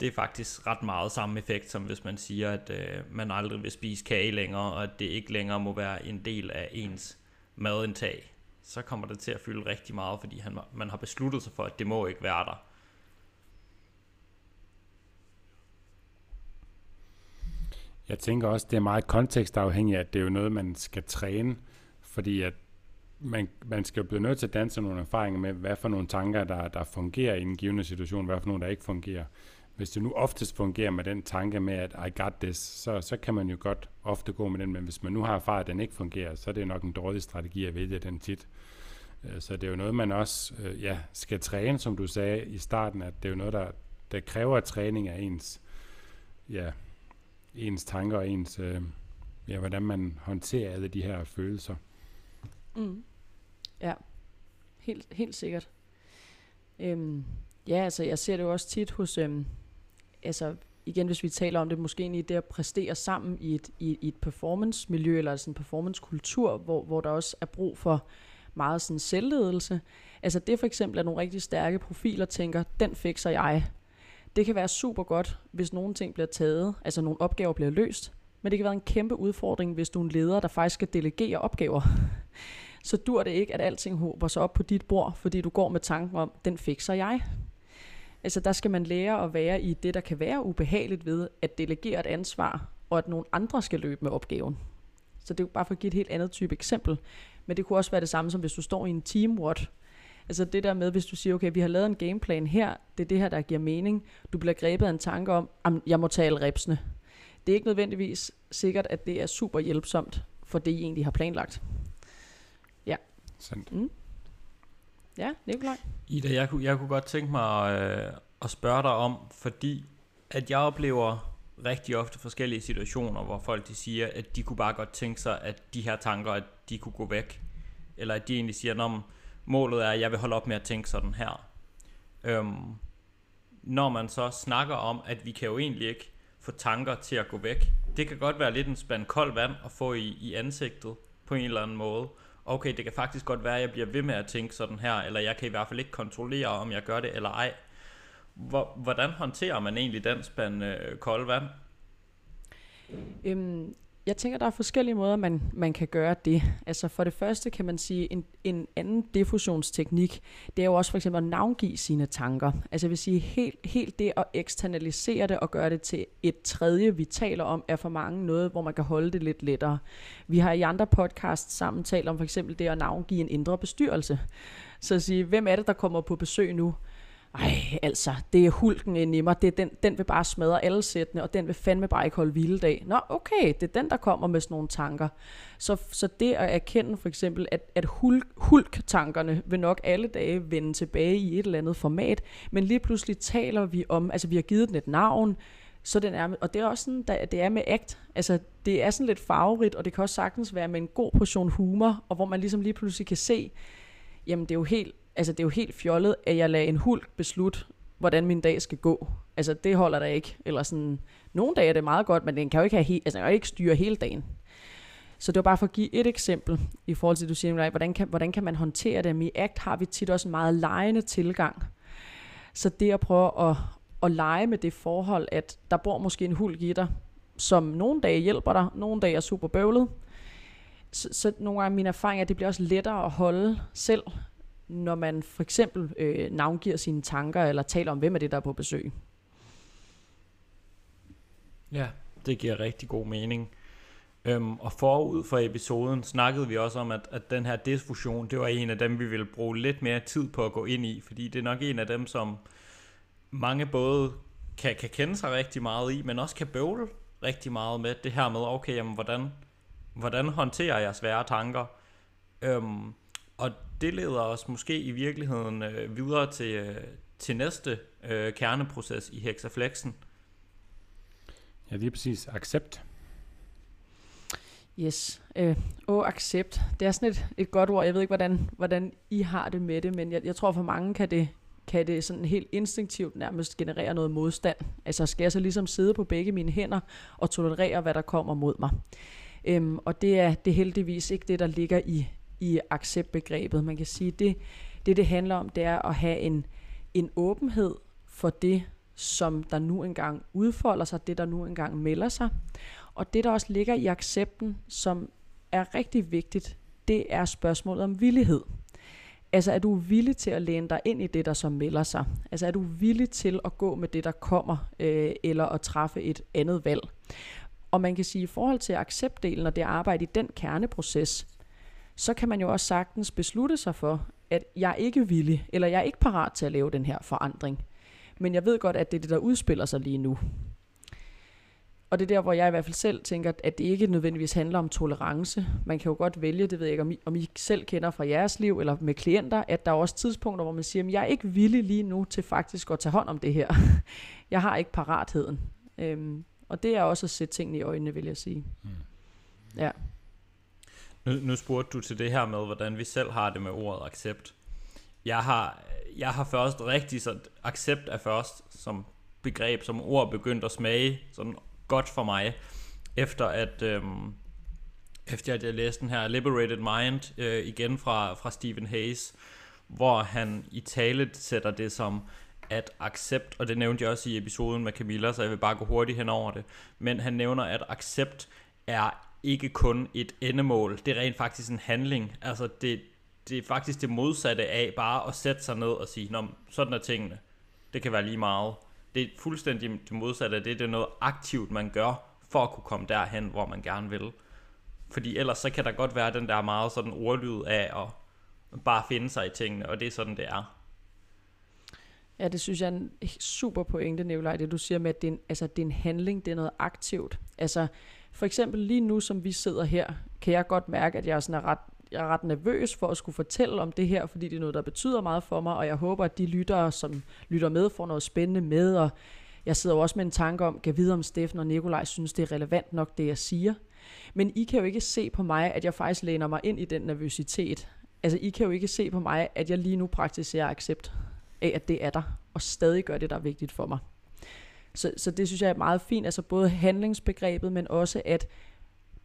det er faktisk ret meget samme effekt, som hvis man siger, at øh, man aldrig vil spise kage længere, og at det ikke længere må være en del af ens madindtag. Så kommer det til at fylde rigtig meget, fordi han, man har besluttet sig for, at det må ikke være der. Jeg tænker også, det er meget kontekstafhængigt, at det er jo noget, man skal træne, fordi at man, man skal jo blive nødt til at danse nogle erfaringer med, hvad for nogle tanker, der, der fungerer i en givende situation, hvad for nogle, der ikke fungerer. Hvis det nu oftest fungerer med den tanke med, at I got this, så, så kan man jo godt ofte gå med den, men hvis man nu har erfaret, at den ikke fungerer, så er det nok en dårlig strategi at vælge den tit. Øh, så det er jo noget, man også øh, ja, skal træne, som du sagde i starten, at det er jo noget, der, der kræver træning af ens, ja, ens tanker og ens, øh, ja, hvordan man håndterer alle de her følelser. Mm. Ja, helt, helt sikkert. Øhm, ja, altså jeg ser det jo også tit hos, øhm, altså igen hvis vi taler om det, måske egentlig det at præstere sammen i et, i, i et performance-miljø, eller sådan en performance-kultur, hvor, hvor der også er brug for meget sådan selvledelse. Altså det for eksempel er nogle rigtig stærke profiler, tænker, den fikser jeg. Det kan være super godt, hvis nogle ting bliver taget, altså nogle opgaver bliver løst, men det kan være en kæmpe udfordring, hvis du er en leder, der faktisk skal delegere opgaver. så dur det ikke, at alting håber sig op på dit bord, fordi du går med tanken om, den fikser jeg. Altså der skal man lære at være i det, der kan være ubehageligt ved at delegere et ansvar, og at nogle andre skal løbe med opgaven. Så det er jo bare for at give et helt andet type eksempel. Men det kunne også være det samme som hvis du står i en teamword. Altså det der med, hvis du siger, okay, vi har lavet en gameplan her, det er det her, der giver mening. Du bliver grebet af en tanke om, jeg må tale repsene. Det er ikke nødvendigvis sikkert, at det er super hjælpsomt for det, I egentlig har planlagt. Ja. Sandt. Mm. Ja, Nikolaj. Ida, jeg kunne, jeg kunne godt tænke mig øh, at spørge dig om, fordi at jeg oplever rigtig ofte forskellige situationer, hvor folk de siger, at de kunne bare godt tænke sig, at de her tanker, at de kunne gå væk. Eller at de egentlig siger, at målet er, at jeg vil holde op med at tænke sådan her. Øhm, når man så snakker om, at vi kan jo egentlig ikke få tanker til at gå væk. Det kan godt være lidt en spand kold vand at få i, i ansigtet på en eller anden måde. Okay, det kan faktisk godt være, at jeg bliver ved med at tænke sådan her, eller jeg kan i hvert fald ikke kontrollere, om jeg gør det eller ej. Hvordan håndterer man egentlig den spand øh, kold vand? Øhm, jeg tænker, der er forskellige måder, man, man kan gøre det. Altså for det første kan man sige, en, en anden diffusionsteknik, det er jo også for eksempel at navngive sine tanker. Altså jeg vil sige, helt, helt det at eksternalisere det og gøre det til et tredje, vi taler om, er for mange noget, hvor man kan holde det lidt lettere. Vi har i andre podcasts sammen talt om for eksempel det at navngive en indre bestyrelse. Så at sige, hvem er det, der kommer på besøg nu? Ej, altså, det er hulken inde i mig, det er den, den vil bare smadre alle sættene, og den vil fandme bare ikke holde hviledag. Nå, okay, det er den, der kommer med sådan nogle tanker. Så, så det at erkende for eksempel, at, at hulk, hulk-tankerne vil nok alle dage vende tilbage i et eller andet format, men lige pludselig taler vi om, altså vi har givet den et navn, så den er, og det er også sådan, der, det er med ægt. altså det er sådan lidt farverigt, og det kan også sagtens være med en god portion humor, og hvor man ligesom lige pludselig kan se, jamen det er jo helt altså det er jo helt fjollet, at jeg lader en hulk beslutte, hvordan min dag skal gå. Altså det holder der ikke. Eller sådan, nogle dage er det meget godt, men den kan jo ikke, have he- altså, den kan jo ikke styre hele dagen. Så det var bare for at give et eksempel i forhold til, at du siger, hvordan kan, hvordan kan man håndtere det? I ACT har vi tit også en meget lejende tilgang. Så det at prøve at, at lege med det forhold, at der bor måske en hulk i dig, som nogle dage hjælper dig, nogle dage er super bøvlet. Så, så nogle gange min erfaring er, at det bliver også lettere at holde selv, når man for eksempel øh, navngiver sine tanker, eller taler om, hvem er det, der er på besøg. Ja, det giver rigtig god mening. Øhm, og forud for episoden snakkede vi også om, at, at den her disfusion, det var en af dem, vi ville bruge lidt mere tid på at gå ind i, fordi det er nok en af dem, som mange både kan, kan kende sig rigtig meget i, men også kan bøvle rigtig meget med det her med, okay, jamen, hvordan, hvordan håndterer jeg svære tanker? Øhm, og det leder os måske i virkeligheden øh, videre til, øh, til næste øh, kerneproces i hexaflexen. Ja, er præcis. Accept. Yes. Øh, og accept. Det er sådan et, et godt ord. Jeg ved ikke, hvordan, hvordan I har det med det, men jeg, jeg tror for mange kan det, kan det sådan helt instinktivt nærmest generere noget modstand. Altså skal jeg så ligesom sidde på begge mine hænder og tolerere, hvad der kommer mod mig. Øhm, og det er, det er heldigvis ikke det, der ligger i, i acceptbegrebet. Man kan sige, det det, det handler om, det er at have en, en åbenhed for det, som der nu engang udfolder sig, det der nu engang melder sig. Og det, der også ligger i accepten, som er rigtig vigtigt, det er spørgsmålet om villighed. Altså er du villig til at læne dig ind i det, der så melder sig? Altså er du villig til at gå med det, der kommer, øh, eller at træffe et andet valg? Og man kan sige, i forhold til acceptdelen og det arbejde i den kerneproces, så kan man jo også sagtens beslutte sig for, at jeg er ikke villig, eller jeg er ikke parat til at lave den her forandring. Men jeg ved godt, at det er det, der udspiller sig lige nu. Og det er der, hvor jeg i hvert fald selv tænker, at det ikke nødvendigvis handler om tolerance. Man kan jo godt vælge, det ved jeg ikke, om I, om I selv kender fra jeres liv eller med klienter, at der er også tidspunkter, hvor man siger, at jeg er ikke villig lige nu til faktisk at tage hånd om det her. Jeg har ikke paratheden. Øhm, og det er også at sætte tingene i øjnene, vil jeg sige. Mm. Ja. Nu, nu spurgte du til det her med, hvordan vi selv har det med ordet accept. Jeg har, jeg har først rigtig så accept er først som begreb, som ord begyndt at smage sådan godt for mig, efter at, øhm, efter at jeg læste den her Liberated Mind øh, igen fra, fra Stephen Hayes, hvor han i tale sætter det som at accept, og det nævnte jeg også i episoden med Camilla, så jeg vil bare gå hurtigt hen over det, men han nævner, at accept er ikke kun et endemål, det er rent faktisk en handling. Altså det, det er faktisk det modsatte af bare at sætte sig ned og sige, Nå, sådan er tingene. Det kan være lige meget. Det er fuldstændig det modsatte af det. Det er noget aktivt, man gør for at kunne komme derhen, hvor man gerne vil. Fordi ellers så kan der godt være den der meget sådan ordlyd af at bare finde sig i tingene, og det er sådan, det er. Ja, det synes jeg er en super pointe, Nicolaj, det du siger med, at det er, en, altså, det er en handling, det er noget aktivt. Altså, for eksempel lige nu, som vi sidder her, kan jeg godt mærke, at jeg er, ret, jeg er ret nervøs for at skulle fortælle om det her, fordi det er noget, der betyder meget for mig, og jeg håber, at de lyttere, som lytter med, får noget spændende med, og jeg sidder også med en tanke om, kan vide om Steffen og Nikolaj synes, det er relevant nok, det jeg siger. Men I kan jo ikke se på mig, at jeg faktisk læner mig ind i den nervøsitet. Altså, I kan jo ikke se på mig, at jeg lige nu praktiserer accept af, at det er der, og stadig gør det, der er vigtigt for mig. Så, så det synes jeg er meget fint, altså både handlingsbegrebet, men også at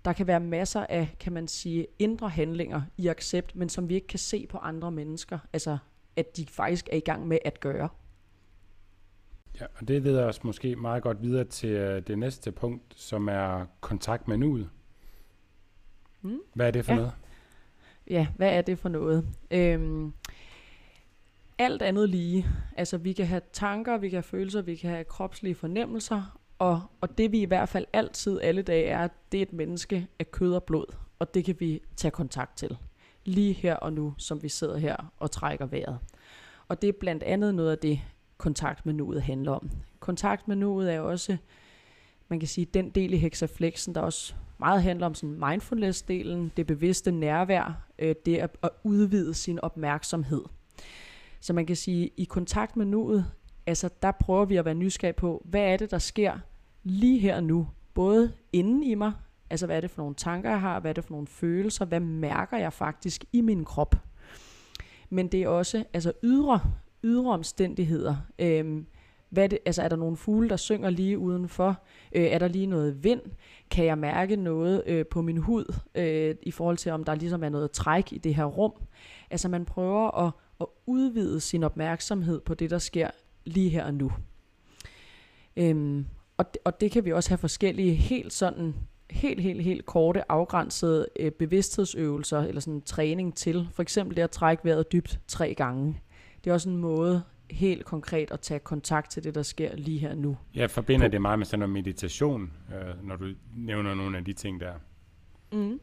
der kan være masser af, kan man sige, indre handlinger i accept, men som vi ikke kan se på andre mennesker, altså at de faktisk er i gang med at gøre. Ja, og det leder os måske meget godt videre til øh, det næste punkt, som er kontakt med nuet. Mm. Hvad er det for ja. noget? Ja, hvad er det for noget? Øhm, alt andet lige. Altså vi kan have tanker, vi kan have følelser, vi kan have kropslige fornemmelser, og, og det vi i hvert fald altid alle dage er, det er et menneske af kød og blod, og det kan vi tage kontakt til. Lige her og nu, som vi sidder her og trækker vejret. Og det er blandt andet noget af det, kontakt med nuet handler om. Kontakt med nuet er også, man kan sige, den del i hexaflexen, der også meget handler om sådan mindfulness-delen, det bevidste nærvær, øh, det at, at udvide sin opmærksomhed. Så man kan sige, i kontakt med nuet, altså der prøver vi at være nysgerrige på, hvad er det, der sker lige her og nu, både inden i mig, altså hvad er det for nogle tanker, jeg har, hvad er det for nogle følelser, hvad mærker jeg faktisk i min krop. Men det er også altså ydre, ydre omstændigheder. Øhm, hvad er, det, altså er der nogle fugle, der synger lige udenfor? Øh, er der lige noget vind? Kan jeg mærke noget øh, på min hud øh, i forhold til, om der ligesom er noget træk i det her rum? Altså man prøver at, at udvide sin opmærksomhed på det, der sker lige her og nu. Øhm, og, det, og det kan vi også have forskellige helt sådan helt, helt, helt korte, afgrænsede øh, bevidsthedsøvelser eller sådan træning til. For eksempel det at trække vejret dybt tre gange. Det er også en måde helt konkret at tage kontakt til det, der sker lige her nu. Jeg forbinder på. det meget med sådan noget meditation, øh, når du nævner nogle af de ting der. Mm.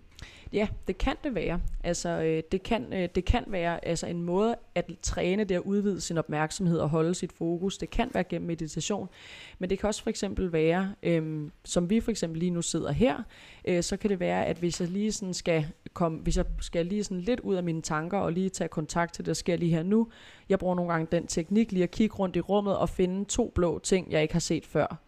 Ja, det kan det være. Altså, øh, det, kan, øh, det kan være altså, en måde at træne det at udvide sin opmærksomhed og holde sit fokus. Det kan være gennem meditation, men det kan også for eksempel være, øh, som vi for eksempel lige nu sidder her, øh, så kan det være, at hvis jeg lige sådan skal komme, hvis jeg skal lige sådan lidt ud af mine tanker og lige tage kontakt til det, der sker lige her nu, jeg bruger nogle gange den teknik lige at kigge rundt i rummet og finde to blå ting, jeg ikke har set før.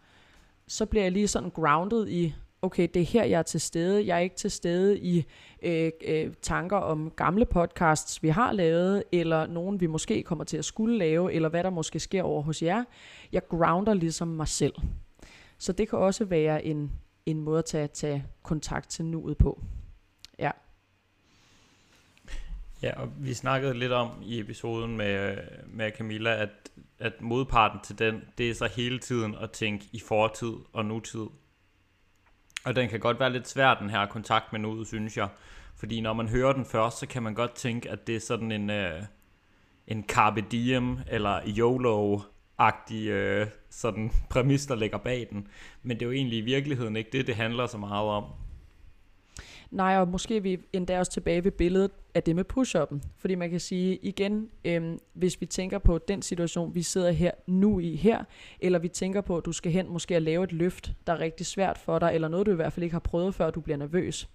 Så bliver jeg lige sådan grounded i, okay, det er her, jeg er til stede. Jeg er ikke til stede i øh, øh, tanker om gamle podcasts, vi har lavet, eller nogen, vi måske kommer til at skulle lave, eller hvad der måske sker over hos jer. Jeg grounder ligesom mig selv. Så det kan også være en, en måde at tage, tage kontakt til nuet på. Ja. Ja, og vi snakkede lidt om i episoden med, med Camilla, at, at modparten til den, det er så hele tiden at tænke i fortid og nutid. Og den kan godt være lidt svær, den her kontakt med noget, synes jeg. Fordi når man hører den først, så kan man godt tænke, at det er sådan en, øh, en carpe diem, eller YOLO-agtig øh, sådan præmis, der ligger bag den. Men det er jo egentlig i virkeligheden ikke det, det handler så meget om. Nej, og måske er vi endda også tilbage ved billedet af det med push-up'en. Fordi man kan sige igen, øhm, hvis vi tænker på den situation, vi sidder her nu i her, eller vi tænker på, at du skal hen måske at lave et løft, der er rigtig svært for dig, eller noget, du i hvert fald ikke har prøvet før, du bliver nervøs.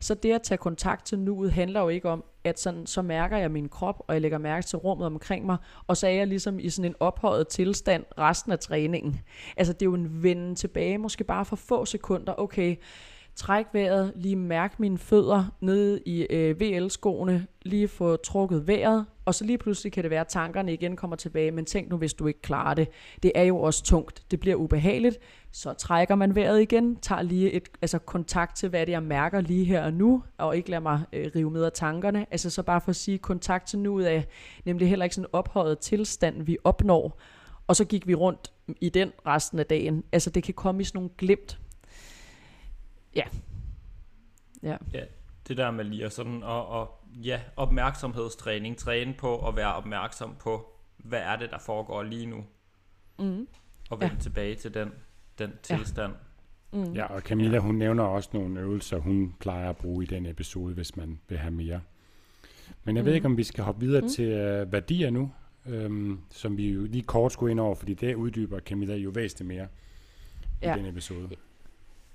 Så det at tage kontakt til nuet handler jo ikke om, at sådan, så mærker jeg min krop, og jeg lægger mærke til rummet omkring mig, og så er jeg ligesom i sådan en ophøjet tilstand resten af træningen. Altså det er jo en vende tilbage, måske bare for få sekunder. Okay, træk vejret, lige mærke mine fødder nede i øh, VL-skoene, lige få trukket vejret, og så lige pludselig kan det være, at tankerne igen kommer tilbage, men tænk nu, hvis du ikke klarer det. Det er jo også tungt, det bliver ubehageligt, så trækker man vejret igen, tager lige et altså kontakt til, hvad det er, jeg mærker lige her og nu, og ikke lader mig øh, rive med af tankerne. Altså så bare for at sige, kontakt til nuet af, nemlig heller ikke sådan en ophøjet tilstand, vi opnår, og så gik vi rundt i den resten af dagen. Altså det kan komme i sådan nogle glimt, Ja. Ja. ja det der med lige at sådan, og, og ja, opmærksomhedstræning, træne på at være opmærksom på, hvad er det, der foregår lige nu, Mm. og vende ja. tilbage til den, den tilstand. Ja. Mm. ja, og Camilla, hun nævner også nogle øvelser, hun plejer at bruge i den episode, hvis man vil have mere. Men jeg mm. ved ikke, om vi skal hoppe videre mm. til uh, værdier nu, øhm, som vi jo lige kort skulle ind over, fordi det uddyber Camilla jo væsentligt mere ja. i den episode.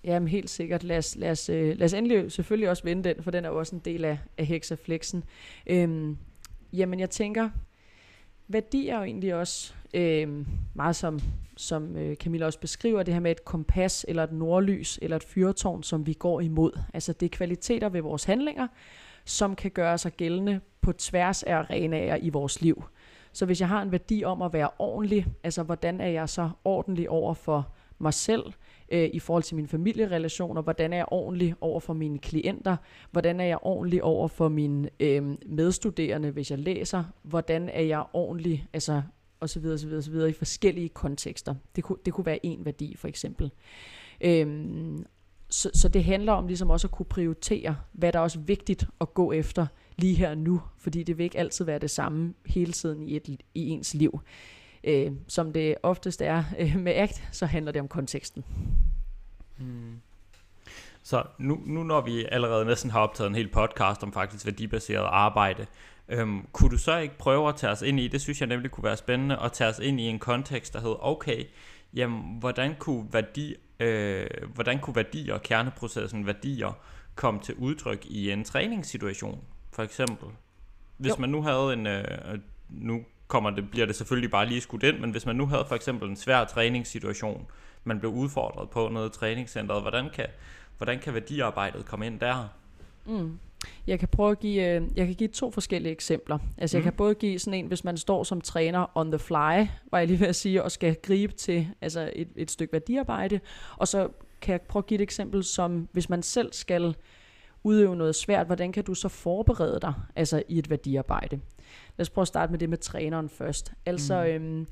Jamen helt sikkert. Lad os, lad, os, øh, lad os endelig selvfølgelig også vende den, for den er jo også en del af, af hexaflexen. Øhm, jamen jeg tænker, værdier er jo egentlig også øhm, meget som, som øh, Camilla også beskriver, det her med et kompas, eller et nordlys, eller et fyrtårn, som vi går imod. Altså det er kvaliteter ved vores handlinger, som kan gøre sig gældende på tværs af arenaer i vores liv. Så hvis jeg har en værdi om at være ordentlig, altså hvordan er jeg så ordentlig over for mig selv, øh, i forhold til mine familierelationer, hvordan er jeg ordentlig over for mine klienter, hvordan er jeg ordentlig over for mine øh, medstuderende, hvis jeg læser, hvordan er jeg ordentlig, altså og så videre, så videre, så videre i forskellige kontekster. Det kunne, det kunne være en værdi for eksempel. Øhm, så, så det handler om ligesom også at kunne prioritere, hvad der er også vigtigt at gå efter lige her og nu, fordi det vil ikke altid være det samme hele tiden i, et, i ens liv. Øh, som det oftest er øh, med ACT, så handler det om konteksten. Hmm. Så nu, nu når vi allerede næsten har optaget en hel podcast om faktisk værdibaseret arbejde, øhm, kunne du så ikke prøve at tage os ind i, det synes jeg nemlig kunne være spændende, at tage os ind i en kontekst, der hedder, okay, jamen, hvordan kunne værdi, øh, hvordan kunne værdier, kerneprocessen værdier, komme til udtryk i en træningssituation, for eksempel? Hvis jo. man nu havde en, øh, nu kommer det, bliver det selvfølgelig bare lige skudt ind, men hvis man nu havde for eksempel en svær træningssituation, man blev udfordret på noget i træningscenteret, hvordan kan, hvordan kan værdiarbejdet komme ind der? Mm. Jeg kan prøve at give, øh, jeg kan give to forskellige eksempler. Altså mm. jeg kan både give sådan en, hvis man står som træner on the fly, var jeg lige ved at sige, og skal gribe til altså et, et stykke værdiarbejde, og så kan jeg prøve at give et eksempel som, hvis man selv skal udøve noget svært, hvordan kan du så forberede dig altså i et værdiarbejde? Lad os prøve at starte med det med træneren først. Altså, mm. øhm,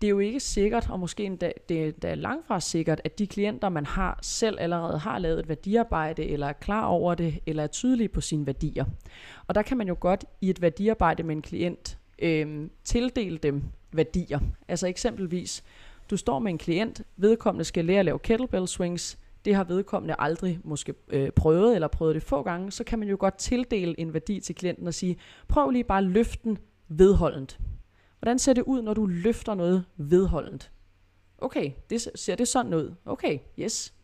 det er jo ikke sikkert, og måske endda, det, det er langt fra sikkert, at de klienter, man har, selv allerede har lavet et værdiarbejde, eller er klar over det, eller er tydelige på sine værdier. Og der kan man jo godt i et værdiarbejde med en klient øhm, tildele dem værdier. Altså eksempelvis, du står med en klient, vedkommende skal lære at lave kettlebell swings, det har vedkommende aldrig måske øh, prøvet, eller prøvet det få gange, så kan man jo godt tildele en værdi til klienten og sige, prøv lige bare løften vedholdent. Hvordan ser det ud, når du løfter noget vedholdent? Okay, det ser det sådan ud. Okay, yes.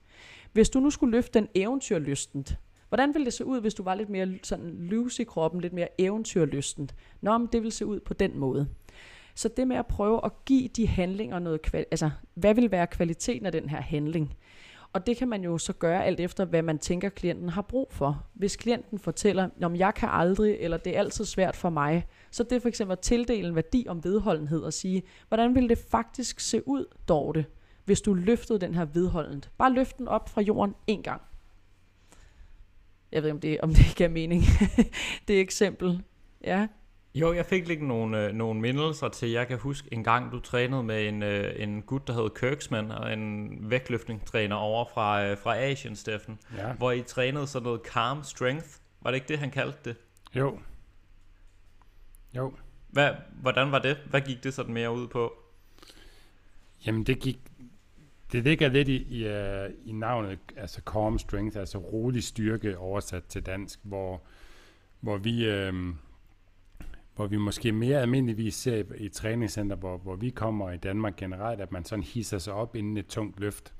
Hvis du nu skulle løfte den eventyrlystent, hvordan ville det se ud, hvis du var lidt mere sådan loose i kroppen, lidt mere eventyrlystent? Nå, men det ville se ud på den måde. Så det med at prøve at give de handlinger noget, altså hvad vil være kvaliteten af den her handling? Og det kan man jo så gøre alt efter, hvad man tænker, klienten har brug for. Hvis klienten fortæller, om jeg kan aldrig, eller det er altid svært for mig, så det er for eksempel at tildele en værdi om vedholdenhed og sige, hvordan ville det faktisk se ud, Dorte, hvis du løftede den her vedholdent. Bare løft den op fra jorden en gang. Jeg ved ikke, om det, om det giver mening. det er eksempel. Ja. Jo, jeg fik lige nogle, øh, nogle mindelser til, jeg kan huske en gang, du trænede med en, øh, en gut, der hed Kirksman, og en vægtløftningstræner over fra, øh, fra Asien, Steffen, ja. hvor I trænede sådan noget calm strength. Var det ikke det, han kaldte det? Jo. Jo. Hvad, hvordan var det? Hvad gik det sådan mere ud på? Jamen, det gik... Det ligger lidt i, i, uh, i navnet, altså calm strength, altså rolig styrke oversat til dansk, hvor, hvor vi... Uh, hvor vi måske mere almindeligvis ser i i træningscenter, hvor, hvor vi kommer i Danmark generelt, at man sådan hisser sig op inden et tungt løft.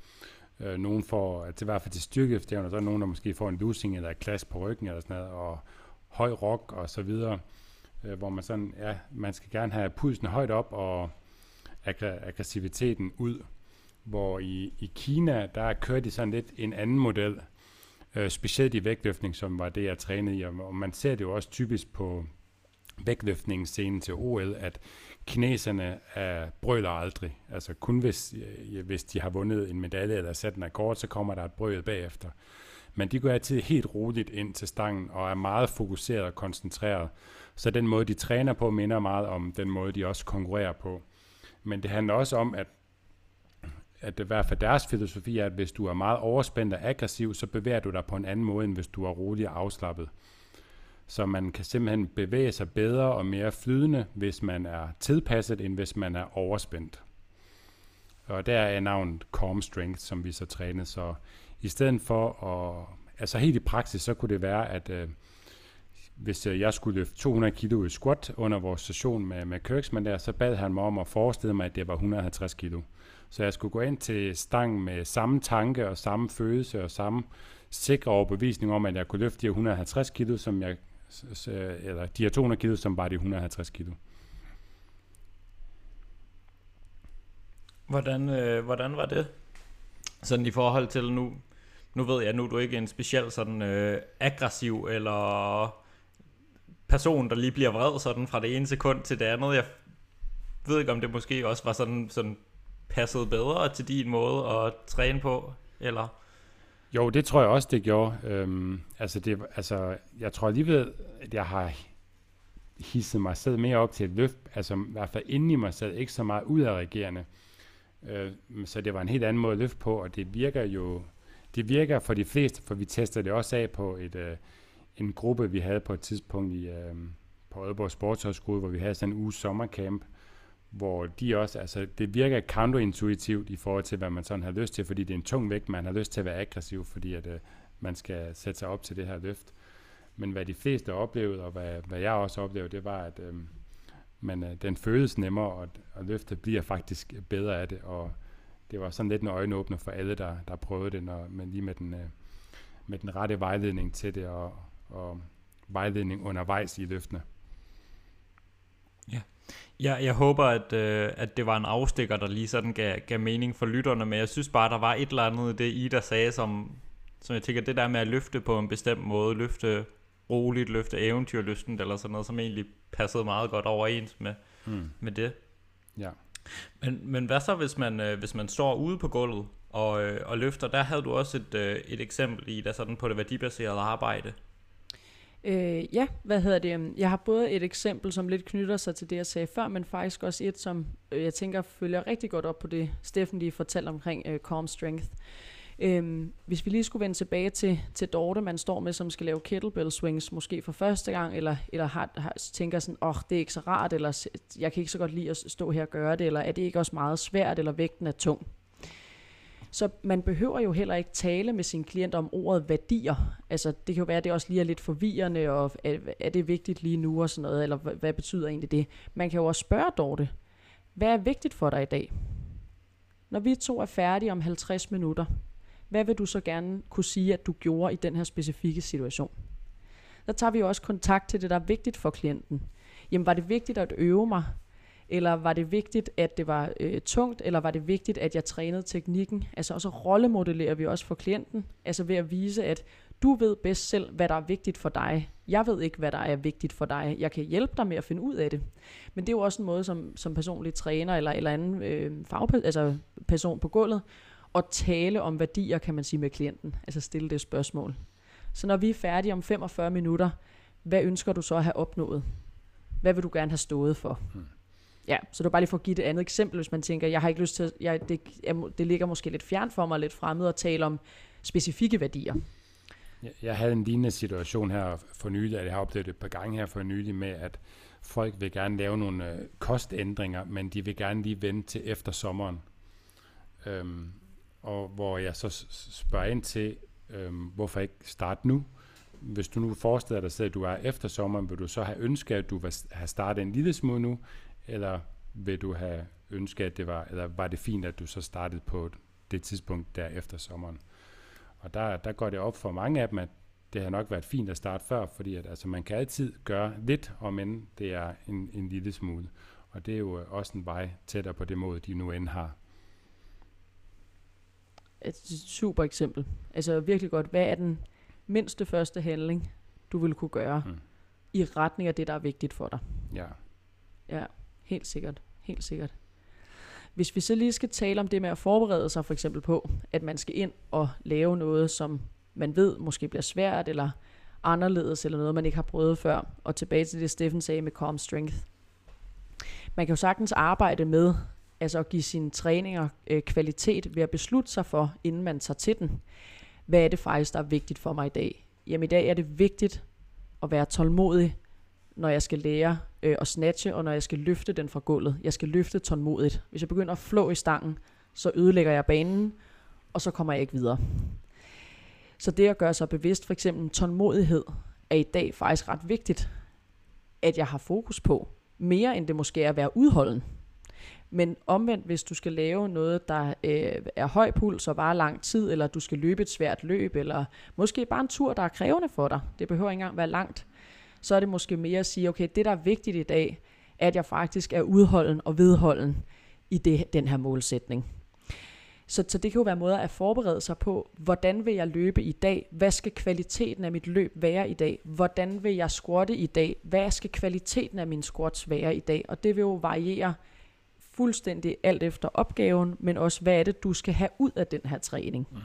Øh, nogen får, at det var for til styrkeøftævn, og så er nogen, der måske får en losing eller et klask på ryggen eller sådan noget, og høj rock og så videre, øh, hvor man sådan, ja, man skal gerne have pulsen højt op og aggressiviteten ud, hvor i, i Kina, der kører de sådan lidt en anden model, øh, specielt i vægtløftning, som var det, jeg trænede i, og man ser det jo også typisk på, vægtløftningsscenen til OL, at kineserne er, brøler aldrig. Altså kun hvis, øh, hvis de har vundet en medalje eller sat en akkord, så kommer der et brøl bagefter. Men de går altid helt roligt ind til stangen og er meget fokuseret og koncentreret. Så den måde, de træner på, minder meget om den måde, de også konkurrerer på. Men det handler også om, at at i hvert fald deres filosofi er, at hvis du er meget overspændt og aggressiv, så bevæger du dig på en anden måde, end hvis du er rolig og afslappet. Så man kan simpelthen bevæge sig bedre og mere flydende, hvis man er tilpasset, end hvis man er overspændt. Og der er navnet Calm Strength, som vi så trænede. Så i stedet for at... Altså helt i praksis, så kunne det være, at øh, hvis øh, jeg skulle løfte 200 kilo i squat under vores session med, med Kirksman der, så bad han mig om at forestille mig, at det var 150 kilo. Så jeg skulle gå ind til stangen med samme tanke og samme følelse og samme sikre overbevisning om, at jeg kunne løfte de 150 kilo, som jeg, eller de her 200 kilo, som var de 150 kilo. Hvordan, øh, hvordan var det? Sådan i forhold til nu, nu ved jeg, nu er du ikke en speciel sådan øh, aggressiv eller person, der lige bliver vred sådan fra det ene sekund til det andet. Jeg ved ikke, om det måske også var sådan, sådan passet bedre til din måde at træne på, eller? Jo, det tror jeg også, det gjorde. Øhm, altså, det, altså, jeg tror alligevel, at jeg har hisset mig selv mere op til et løft, altså i hvert fald inde i mig selv, ikke så meget ud af regerende. Øh, så det var en helt anden måde at løfte på, og det virker jo, det virker for de fleste, for vi tester det også af på et, øh, en gruppe, vi havde på et tidspunkt i, øh, på Aalborg Sportshøjskole, hvor vi havde sådan en uge sommercamp, hvor de også, altså det virker counterintuitivt i forhold til, hvad man sådan har lyst til, fordi det er en tung vægt, man har lyst til at være aggressiv, fordi at, øh, man skal sætte sig op til det her løft. Men hvad de fleste oplevede, og hvad, hvad jeg også oplevede, det var, at øh, man, øh, den føles nemmere, og, og løftet bliver faktisk bedre af det, og det var sådan lidt en øjenåbner for alle, der, der prøvede det, når, men lige med den, øh, med den rette vejledning til det, og, og vejledning undervejs i løftene. Ja, jeg håber, at, øh, at det var en afstikker, der lige sådan gav, gav mening for lytterne, men jeg synes bare, der var et eller andet i det, Ida sagde, som, som jeg tænker, det der med at løfte på en bestemt måde, løfte roligt, løfte eventyrlysten, eller sådan noget, som egentlig passede meget godt overens med, mm. med det. Ja. Men, men hvad så, hvis man, øh, hvis man står ude på gulvet og, øh, og løfter? Der havde du også et, øh, et eksempel i, der sådan på det værdibaserede arbejde. Øh, ja, hvad hedder det? Øhm, jeg har både et eksempel, som lidt knytter sig til det, jeg sagde før, men faktisk også et, som øh, jeg tænker følger rigtig godt op på det, Steffen lige fortalte omkring øh, Calm Strength. Øhm, hvis vi lige skulle vende tilbage til, til Dorte, man står med, som skal lave kettlebell swings, måske for første gang, eller, eller har, har, tænker sådan, åh, oh, det er ikke så rart, eller jeg kan ikke så godt lide at stå her og gøre det, eller er det ikke også meget svært, eller vægten er tung. Så man behøver jo heller ikke tale med sin klient om ordet værdier. Altså det kan jo være, at det også lige er lidt forvirrende, og er, er det vigtigt lige nu og sådan noget, eller hvad, hvad betyder egentlig det? Man kan jo også spørge Dorte, hvad er vigtigt for dig i dag? Når vi to er færdige om 50 minutter, hvad vil du så gerne kunne sige, at du gjorde i den her specifikke situation? Der tager vi jo også kontakt til det, der er vigtigt for klienten. Jamen var det vigtigt at øve mig? Eller var det vigtigt, at det var øh, tungt, eller var det vigtigt, at jeg trænede teknikken? Altså også rollemodellerer vi også for klienten, altså ved at vise, at du ved bedst selv, hvad der er vigtigt for dig. Jeg ved ikke, hvad der er vigtigt for dig. Jeg kan hjælpe dig med at finde ud af det. Men det er jo også en måde, som, som personlig træner eller, eller anden øh, fagperson, altså person på gulvet, at tale om værdier, kan man sige, med klienten. Altså stille det spørgsmål. Så når vi er færdige om 45 minutter, hvad ønsker du så at have opnået? Hvad vil du gerne have stået for? Hmm. Ja, så det er bare lige for at give et andet eksempel, hvis man tænker, jeg har ikke lyst til, jeg, det, jeg, det ligger måske lidt fjern for mig, lidt fremmed at tale om specifikke værdier. Jeg havde en lignende situation her for nylig, at jeg har oplevet det et par gange her for nylig med, at folk vil gerne lave nogle øh, kostændringer, men de vil gerne lige vente til efter sommeren. Øhm, og hvor jeg så spørger ind til, øhm, hvorfor ikke starte nu? Hvis du nu forestiller dig, at du er efter sommeren, vil du så have ønsket, at du have startet en lille smule nu, eller vil du have ønsket, at det var, eller var det fint, at du så startede på det tidspunkt der efter sommeren? Og der, der går det op for mange af dem, at det har nok været fint at starte før, fordi at, altså, man kan altid gøre lidt, om end det er en, en lille smule. Og det er jo også en vej tættere på det mål, de nu end har. Et super eksempel. Altså virkelig godt. Hvad er den mindste første handling, du vil kunne gøre mm. i retning af det, der er vigtigt for dig? Ja. Ja. Helt sikkert. Helt sikkert. Hvis vi så lige skal tale om det med at forberede sig for eksempel på, at man skal ind og lave noget, som man ved måske bliver svært, eller anderledes, eller noget, man ikke har prøvet før. Og tilbage til det, Steffen sagde med calm strength. Man kan jo sagtens arbejde med Altså at give sine træninger øh, kvalitet ved at beslutte sig for, inden man tager til den. Hvad er det faktisk, der er vigtigt for mig i dag? Jamen i dag er det vigtigt at være tålmodig, når jeg skal lære øh, at snatche, og når jeg skal løfte den fra gulvet. Jeg skal løfte tålmodigt. Hvis jeg begynder at flå i stangen, så ødelægger jeg banen, og så kommer jeg ikke videre. Så det at gøre sig bevidst, for eksempel tålmodighed, er i dag faktisk ret vigtigt, at jeg har fokus på. Mere end det måske er at være udholden. Men omvendt, hvis du skal lave noget, der øh, er høj puls og varer lang tid, eller du skal løbe et svært løb, eller måske bare en tur, der er krævende for dig, det behøver ikke engang være langt, så er det måske mere at sige, okay, det der er vigtigt i dag, er, at jeg faktisk er udholden og vedholden i det, den her målsætning. Så, så det kan jo være måder at forberede sig på, hvordan vil jeg løbe i dag? Hvad skal kvaliteten af mit løb være i dag? Hvordan vil jeg squatte i dag? Hvad skal kvaliteten af min squats være i dag? Og det vil jo variere fuldstændig alt efter opgaven, men også hvad er det, du skal have ud af den her træning. Mm.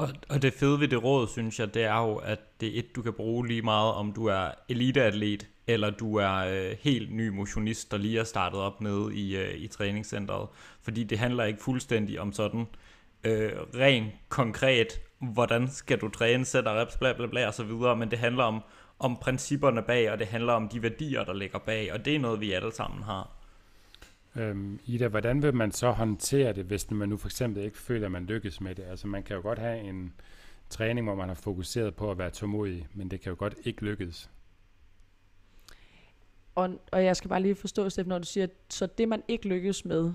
Og, og det fede ved det råd, synes jeg, det er jo, at det er et, du kan bruge lige meget, om du er eliteatlet, eller du er øh, helt ny motionist, der lige er startet op nede i, øh, i træningscenteret. Fordi det handler ikke fuldstændig om sådan øh, ren konkret, hvordan skal du træne, sætter reps, bla bla bla og så videre, men det handler om, om principperne bag, og det handler om de værdier, der ligger bag, og det er noget, vi alle sammen har. Øhm, Ida, hvordan vil man så håndtere det, hvis man nu for eksempel ikke føler, at man lykkes med det? Altså man kan jo godt have en træning, hvor man har fokuseret på at være tålmodig, men det kan jo godt ikke lykkes. Og, og jeg skal bare lige forstå, Steffen, når du siger, så det man ikke lykkes med,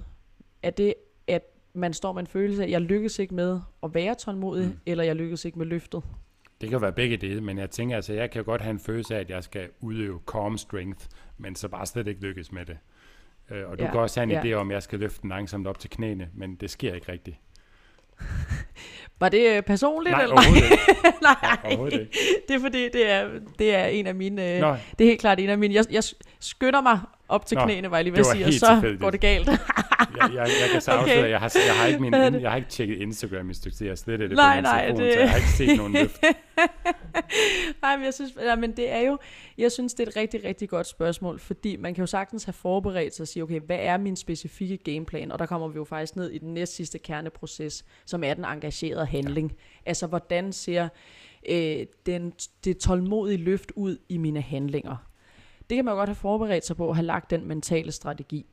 er det, at man står med en følelse af, at jeg lykkes ikke med at være tålmodig, mm. eller jeg lykkes ikke med løftet? Det kan være begge dele, men jeg tænker altså, jeg kan jo godt have en følelse af, at jeg skal udøve calm strength, men så bare slet ikke lykkes med det. Øh, og du ja, kan også have en ja. idé om, at jeg skal løfte den langsomt op til knæene, men det sker ikke rigtigt. Var det øh, personligt? Nej, eller? overhovedet ikke. Nej, overhovedet ikke. det er fordi, det er, det er en af mine, øh, Nå. det er helt klart en af mine, jeg, jeg skynder mig op til Nå, knæene, var jeg lige ved at sige, og så går det galt. jeg, jeg, jeg kan så okay. afsløre, jeg har, jeg har ikke min, jeg har ikke tjekket Instagram i stykke tid, jeg slet det nej, nej, telefon, det... så jeg har ikke set nogen løft. nej, men jeg synes, ja, men det er jo, jeg synes, det er et rigtig, rigtig godt spørgsmål, fordi man kan jo sagtens have forberedt sig og sige, okay, hvad er min specifikke gameplan? Og der kommer vi jo faktisk ned i den næst sidste kerneproces, som er den engagerede handling. Ja. Altså, hvordan ser øh, den, det tålmodige løft ud i mine handlinger? Det kan man jo godt have forberedt sig på at have lagt den mentale strategi.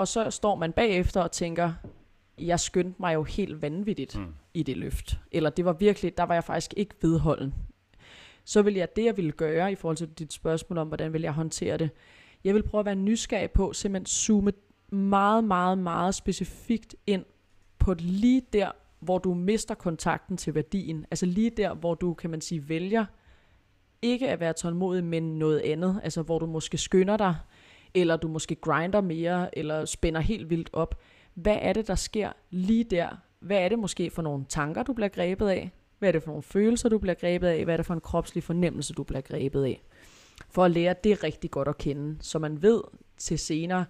Og så står man bagefter og tænker, jeg skyndte mig jo helt vanvittigt mm. i det løft. Eller det var virkelig, der var jeg faktisk ikke vedholden. Så vil jeg, det jeg ville gøre i forhold til dit spørgsmål om, hvordan vil jeg håndtere det, jeg vil prøve at være nysgerrig på, simpelthen zoome meget, meget, meget specifikt ind på lige der, hvor du mister kontakten til værdien. Altså lige der, hvor du, kan man sige, vælger ikke at være tålmodig, men noget andet. Altså hvor du måske skynder dig, eller du måske grinder mere, eller spænder helt vildt op. Hvad er det, der sker lige der? Hvad er det måske for nogle tanker, du bliver grebet af? Hvad er det for nogle følelser, du bliver grebet af? Hvad er det for en kropslig fornemmelse, du bliver grebet af? For at lære det rigtig godt at kende, så man ved til senere,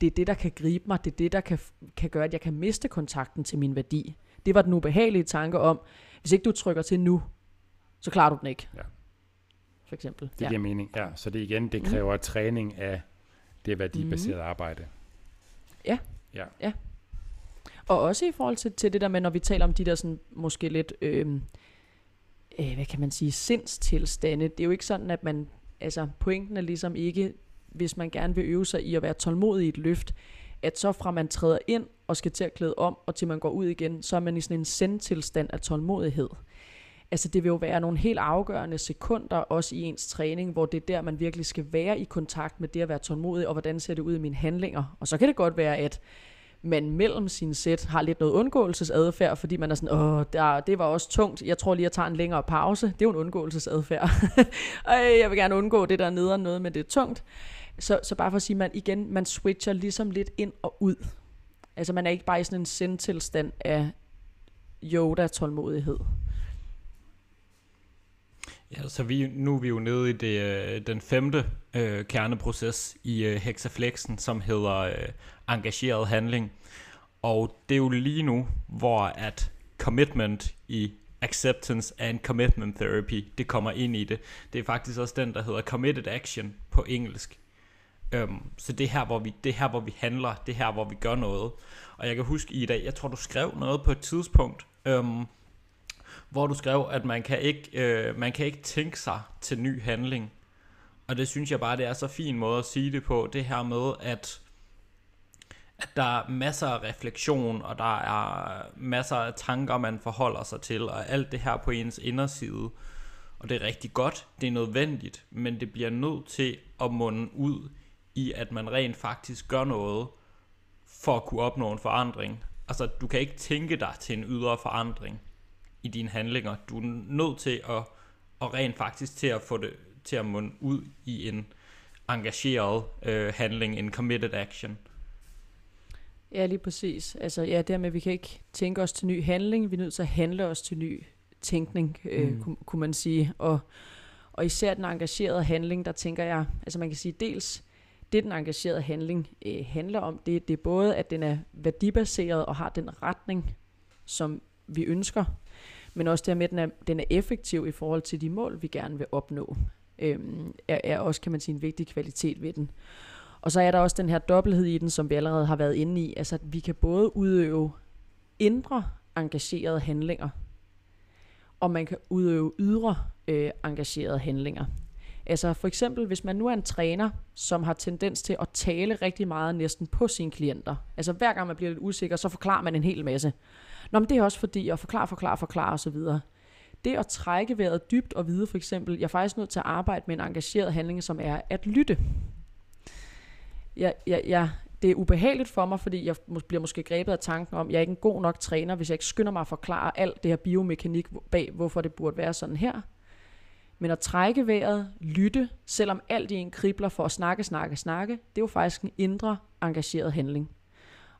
det er det, der kan gribe mig, det er det, der kan, kan gøre, at jeg kan miste kontakten til min værdi. Det var den ubehagelige tanke om, hvis ikke du trykker til nu, så klarer du den ikke. Ja for eksempel. Det giver ja. mening, ja. Så det igen, det kræver mm. træning af det værdibaserede mm. arbejde. Ja. ja. ja. Og også i forhold til, til det der med, når vi taler om de der sådan, måske lidt, øh, øh, hvad kan man sige, sindstilstande. Det er jo ikke sådan, at man, altså pointen er ligesom ikke, hvis man gerne vil øve sig i at være tålmodig i et løft, at så fra man træder ind og skal til at klæde om, og til man går ud igen, så er man i sådan en sendtilstand af tålmodighed. Altså det vil jo være nogle helt afgørende sekunder, også i ens træning, hvor det er der, man virkelig skal være i kontakt med det at være tålmodig, og hvordan ser det ud i mine handlinger. Og så kan det godt være, at man mellem sin sæt har lidt noget undgåelsesadfærd, fordi man er sådan, åh, der, det var også tungt, jeg tror lige, jeg tager en længere pause. Det er jo en undgåelsesadfærd. og jeg vil gerne undgå det der nede noget, men det er tungt. Så, så bare for at sige, man igen, man switcher ligesom lidt ind og ud. Altså man er ikke bare i sådan en sendtilstand af Yoda-tålmodighed. Ja, så vi, nu er vi jo nede i det, øh, den femte øh, kerneproces i øh, hexaflexen, som hedder øh, engageret handling. Og det er jo lige nu, hvor at commitment i acceptance and commitment therapy, det kommer ind i det. Det er faktisk også den, der hedder committed action på engelsk. Øhm, så det er her, hvor vi, det er her, hvor vi handler, det er her, hvor vi gør noget. Og jeg kan huske i dag, jeg tror, du skrev noget på et tidspunkt, øhm, hvor du skrev, at man kan, ikke, øh, man kan ikke tænke sig til ny handling. Og det synes jeg bare, det er så fin måde at sige det på, det her med, at at der er masser af refleksion, og der er masser af tanker, man forholder sig til, og alt det her på ens inderside. Og det er rigtig godt, det er nødvendigt, men det bliver nødt til at munde ud i, at man rent faktisk gør noget for at kunne opnå en forandring. Altså, du kan ikke tænke dig til en ydre forandring i dine handlinger. Du er nødt til at, at rent faktisk til at få det til at munde ud i en engageret øh, handling, en committed action. Ja, lige præcis. Altså, ja, dermed, vi kan ikke tænke os til ny handling, vi er nødt til at handle os til ny tænkning, øh, mm. kunne, kunne man sige. Og, og især den engagerede handling, der tænker jeg, altså man kan sige dels, det den engagerede handling øh, handler om, det, det er både, at den er værdibaseret og har den retning, som vi ønsker, men også det med, at den er, den er effektiv i forhold til de mål, vi gerne vil opnå, øh, er, er også, kan man sige, en vigtig kvalitet ved den. Og så er der også den her dobbelthed i den, som vi allerede har været inde i, altså at vi kan både udøve indre engagerede handlinger, og man kan udøve ydre øh, engagerede handlinger. Altså for eksempel, hvis man nu er en træner, som har tendens til at tale rigtig meget næsten på sine klienter. Altså hver gang man bliver lidt usikker, så forklarer man en hel masse. Nå, men det er også fordi, jeg forklare, forklare, forklare osv. Det at trække vejret dybt og vide for eksempel, jeg er faktisk nødt til at arbejde med en engageret handling, som er at lytte. Jeg, jeg, jeg, det er ubehageligt for mig, fordi jeg bliver måske grebet af tanken om, at jeg er ikke en god nok træner, hvis jeg ikke skynder mig at forklare alt det her biomekanik bag, hvorfor det burde være sådan her. Men at trække vejret, lytte, selvom alt i en kribler for at snakke, snakke, snakke, det er jo faktisk en indre engageret handling.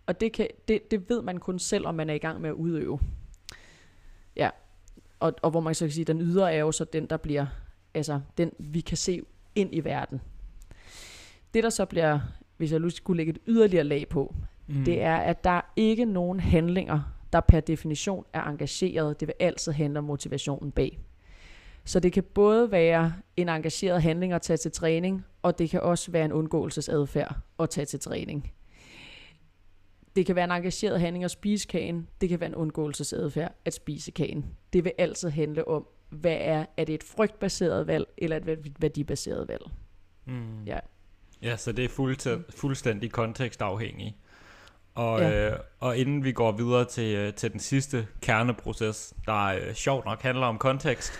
Og det, kan, det, det ved man kun selv, om man er i gang med at udøve. Ja, og, og hvor man så kan sige, den ydre er jo så den, der bliver, altså den vi kan se ind i verden. Det der så bliver, hvis jeg skulle lægge et yderligere lag på, mm. det er, at der er ikke nogen handlinger, der per definition er engageret. Det vil altid handle om motivationen bag. Så det kan både være en engageret handling at tage til træning, og det kan også være en undgåelsesadfærd at tage til træning. Det kan være en engageret handling at spise kagen, det kan være en undgåelsesadfærd at spise kagen. Det vil altid handle om, hvad er, er det et frygtbaseret valg, eller et værdibaseret valg. Mm. Ja. ja, så det er fuldstændig, fuldstændig kontekstafhængigt. Og, ja. øh, og inden vi går videre til, øh, til den sidste kerneproces, der øh, sjovt nok handler om kontekst,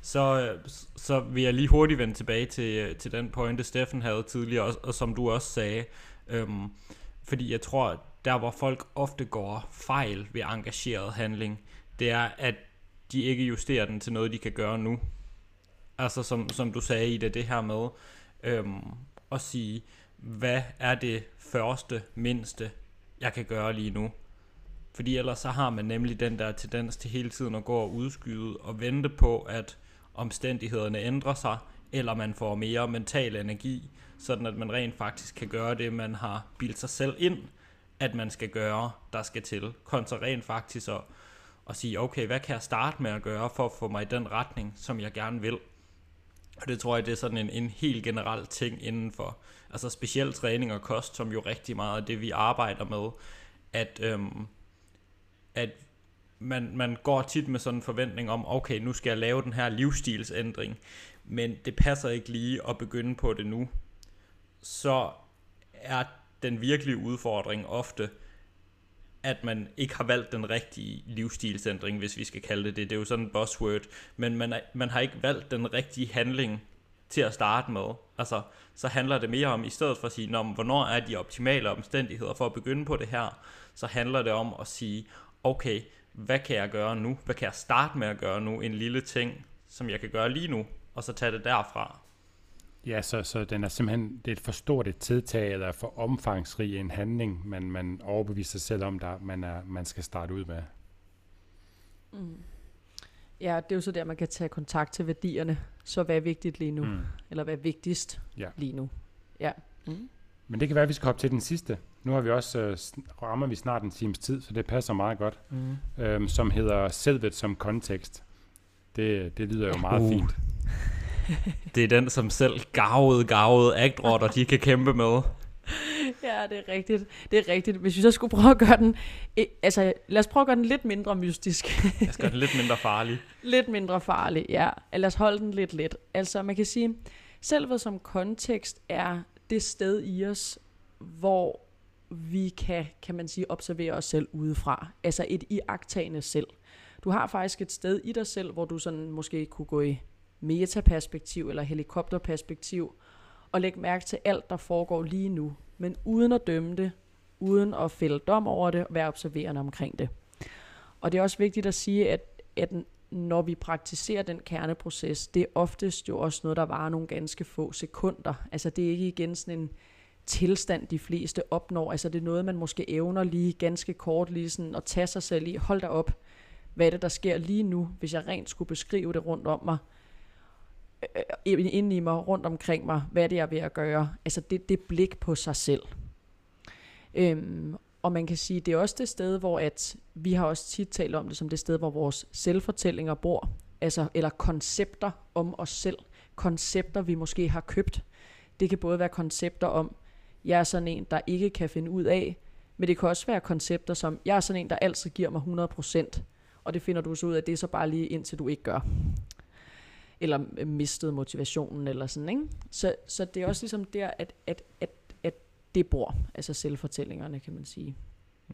så, så vil jeg lige hurtigt vende tilbage til, til den pointe, Steffen havde tidligere, og, og som du også sagde. Øhm, fordi jeg tror, der hvor folk ofte går fejl ved engageret handling, det er, at de ikke justerer den til noget, de kan gøre nu. Altså som, som du sagde i det, det her med øhm, at sige, hvad er det første, mindste, jeg kan gøre lige nu? Fordi ellers så har man nemlig den der tendens til hele tiden at gå og udskyde og vente på, at omstændighederne ændrer sig, eller man får mere mental energi, sådan at man rent faktisk kan gøre det, man har bildt sig selv ind, at man skal gøre, der skal til, kontra rent faktisk at, at sige, okay, hvad kan jeg starte med at gøre for at få mig i den retning, som jeg gerne vil. Og det tror jeg, det er sådan en, en helt generel ting inden for, altså specielt træning og kost, som jo rigtig meget er det, vi arbejder med, at, øhm, at man, man går tit med sådan en forventning om, okay, nu skal jeg lave den her livsstilsændring, men det passer ikke lige at begynde på det nu. Så er den virkelige udfordring ofte, at man ikke har valgt den rigtige livsstilsændring, hvis vi skal kalde det det. Det er jo sådan en buzzword, men man, er, man har ikke valgt den rigtige handling til at starte med. Altså, så handler det mere om, i stedet for at sige, hvornår er de optimale omstændigheder for at begynde på det her, så handler det om at sige, okay, hvad kan jeg gøre nu? Hvad kan jeg starte med at gøre nu? En lille ting, som jeg kan gøre lige nu, og så tage det derfra. Ja, så, så den er simpelthen, det er et for stort et tiltag, eller for omfangsrig en handling, man, man overbeviser sig selv om, der man, er, man skal starte ud med. Mm. Ja, det er jo så der, man kan tage kontakt til værdierne. Så hvad er vigtigt lige nu? Mm. Eller hvad er vigtigst ja. lige nu? Ja. Mm. Men det kan være, at vi skal hoppe til den sidste. Nu har vi også øh, rammer vi snart en times tid, så det passer meget godt. Mm. Øhm, som hedder selvet som kontekst. Det, det lyder jo meget uh. fint. det er den, som selv gavede, gavede agtrotter, de kan kæmpe med. Ja, det er rigtigt. Det er rigtigt. Hvis vi så skulle prøve at gøre den... eh, Altså, lad os prøve at gøre den lidt mindre mystisk. Jeg skal gøre den lidt mindre farlig. lidt mindre farlig, ja. Lad os holde den lidt let. Altså, man kan sige, selvet som kontekst er det sted i os, hvor vi kan, kan man sige, observere os selv udefra. Altså et iagtagende selv. Du har faktisk et sted i dig selv, hvor du sådan måske kunne gå i metaperspektiv eller helikopterperspektiv, og lægge mærke til alt, der foregår lige nu, men uden at dømme det, uden at fælde dom over det, og være observerende omkring det. Og det er også vigtigt at sige, at, at når vi praktiserer den kerneproces, det er oftest jo også noget, der varer nogle ganske få sekunder. Altså det er ikke igen sådan en tilstand, de fleste opnår. Altså det er noget, man måske evner lige ganske kort lige sådan at tage sig selv i. Hold da op, hvad er det, der sker lige nu, hvis jeg rent skulle beskrive det rundt om mig, Øh, øh, inde i mig, rundt omkring mig, hvad er det, jeg er ved at gøre? Altså det, det blik på sig selv. Øhm, og man kan sige, det er også det sted, hvor at, vi har også tit talt om det som det sted, hvor vores selvfortællinger bor, altså, eller koncepter om os selv, koncepter vi måske har købt. Det kan både være koncepter om, jeg er sådan en, der ikke kan finde ud af, men det kan også være koncepter som, jeg er sådan en, der altid giver mig 100%, og det finder du så ud af, det er så bare lige indtil du ikke gør. Eller øh, mistet motivationen, eller sådan, ikke? Så, så det er også ligesom der, at, at, at, at det bor, altså selvfortællingerne, kan man sige.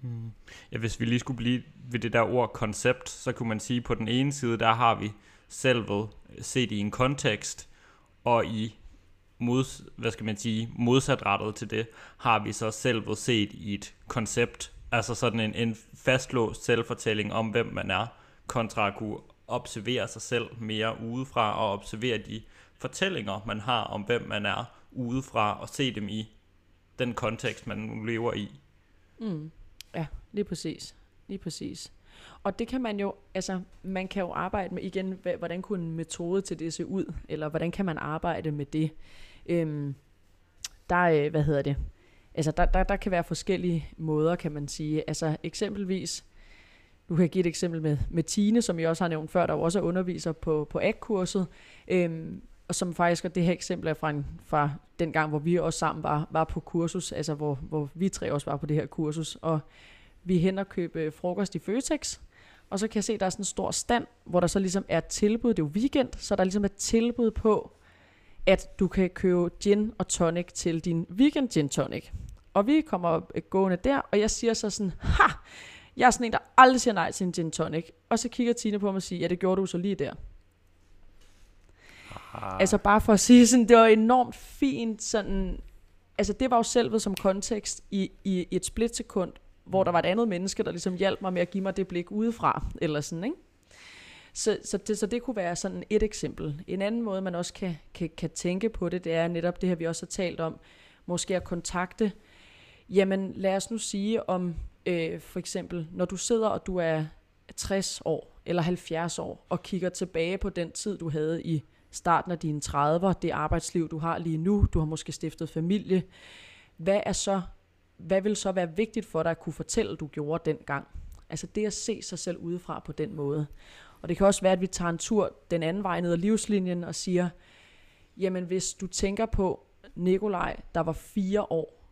Mm. Ja, hvis vi lige skulle blive ved det der ord koncept, så kunne man sige, på den ene side, der har vi selvet øh, set i en kontekst, og i mod, hvad skal man sige, modsatrettet til det, har vi så selvet set i et koncept, altså sådan en, en fastlåst selvfortælling om, hvem man er, kontra at kunne observere sig selv mere udefra, og observere de fortællinger, man har om, hvem man er udefra, og se dem i den kontekst, man nu lever i. Mm. Ja, lige præcis. Lige præcis. Og det kan man jo, altså man kan jo arbejde med igen, hvordan kunne en metode til det se ud, eller hvordan kan man arbejde med det. Øhm, der øh, hvad hedder det, altså der, der, der kan være forskellige måder, kan man sige. Altså eksempelvis, du kan give et eksempel med, med Tine, som jeg også har nævnt før, der jo også er underviser på, på ACT-kurset, øhm, og som faktisk, og det her eksempel er fra, en, fra den gang, hvor vi også sammen var, var på kursus, altså hvor, hvor vi tre også var på det her kursus, og vi hen og købe øh, frokost i Føtex, og så kan jeg se, at der er sådan en stor stand, hvor der så ligesom er tilbud, det er jo weekend, så der ligesom er et tilbud på, at du kan købe gin og tonic til din weekend gin tonic. Og vi kommer øh, gående der, og jeg siger så sådan, ha, jeg er sådan en, der aldrig siger nej til en gin tonic. Og så kigger Tina på mig og siger, ja, det gjorde du så lige der. Ah, Altså bare for at sige sådan, det var enormt fint sådan, altså det var jo selvet som kontekst i, i, i et splitsekund, hvor der var et andet menneske, der ligesom hjalp mig med at give mig det blik udefra, eller sådan, ikke? Så, så, det, så det kunne være sådan et eksempel. En anden måde, man også kan, kan, kan tænke på det, det er netop det her, vi også har talt om, måske at kontakte, jamen lad os nu sige om, øh, for eksempel, når du sidder, og du er 60 år, eller 70 år, og kigger tilbage på den tid, du havde i starten af dine 30'er, det arbejdsliv, du har lige nu, du har måske stiftet familie, hvad er så, hvad vil så være vigtigt for dig at kunne fortælle, du gjorde dengang? Altså det at se sig selv udefra på den måde. Og det kan også være, at vi tager en tur den anden vej ned ad livslinjen og siger, jamen hvis du tænker på Nikolaj, der var fire år,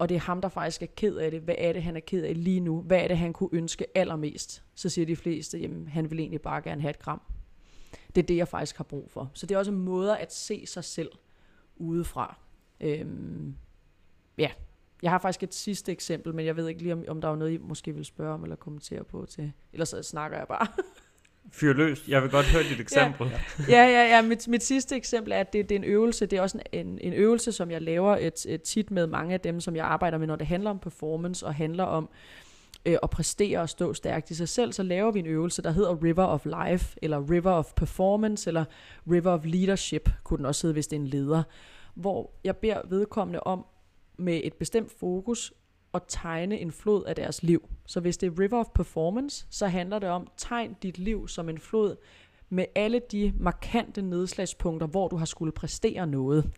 og det er ham, der faktisk er ked af det. Hvad er det, han er ked af lige nu? Hvad er det, han kunne ønske allermest? Så siger de fleste, jamen han vil egentlig bare gerne have et kram. Det er det, jeg faktisk har brug for. Så det er også måder at se sig selv udefra. Øhm, ja, jeg har faktisk et sidste eksempel, men jeg ved ikke lige, om, om der er noget, I måske vil spørge om eller kommentere på til. Ellers så snakker jeg bare. Fyr løs. Jeg vil godt høre dit eksempel. ja, ja, ja. Mit, mit sidste eksempel er, at det, det er en øvelse. Det er også en, en, en øvelse, som jeg laver et, et tit med mange af dem, som jeg arbejder med, når det handler om performance og handler om øh, at præstere og stå stærkt i sig selv. Så laver vi en øvelse, der hedder River of Life, eller River of Performance, eller River of Leadership, kunne den også hedde, hvis det er en leder. Hvor jeg beder vedkommende om med et bestemt fokus at tegne en flod af deres liv. Så hvis det er River of Performance, så handler det om, tegn dit liv som en flod med alle de markante nedslagspunkter, hvor du har skulle præstere noget.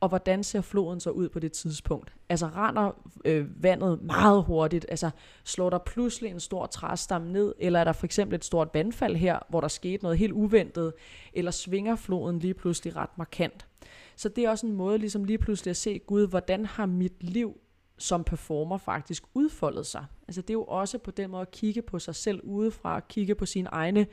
Og hvordan ser floden så ud på det tidspunkt? Altså render øh, vandet meget hurtigt? Altså slår der pludselig en stor træstamme ned? Eller er der for eksempel et stort vandfald her, hvor der skete noget helt uventet? Eller svinger floden lige pludselig ret markant? Så det er også en måde ligesom lige pludselig at se, Gud, hvordan har mit liv som performer faktisk udfoldet sig. Altså det er jo også på den måde at kigge på sig selv udefra, kigge på sine egne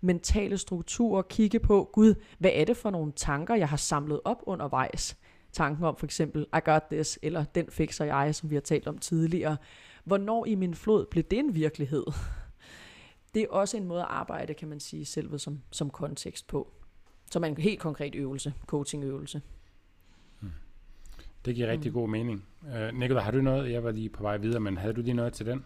mentale strukturer, kigge på, Gud, hvad er det for nogle tanker, jeg har samlet op undervejs? Tanken om for eksempel, I got this, eller den fikser jeg, som vi har talt om tidligere. Hvornår i min flod blev det en virkelighed? Det er også en måde at arbejde, kan man sige, selvet som, som kontekst på. Som en helt konkret øvelse, coachingøvelse. Det giver rigtig mm. god mening. Uh, Nicolai, har du noget? Jeg var lige på vej videre, men havde du lige noget til den?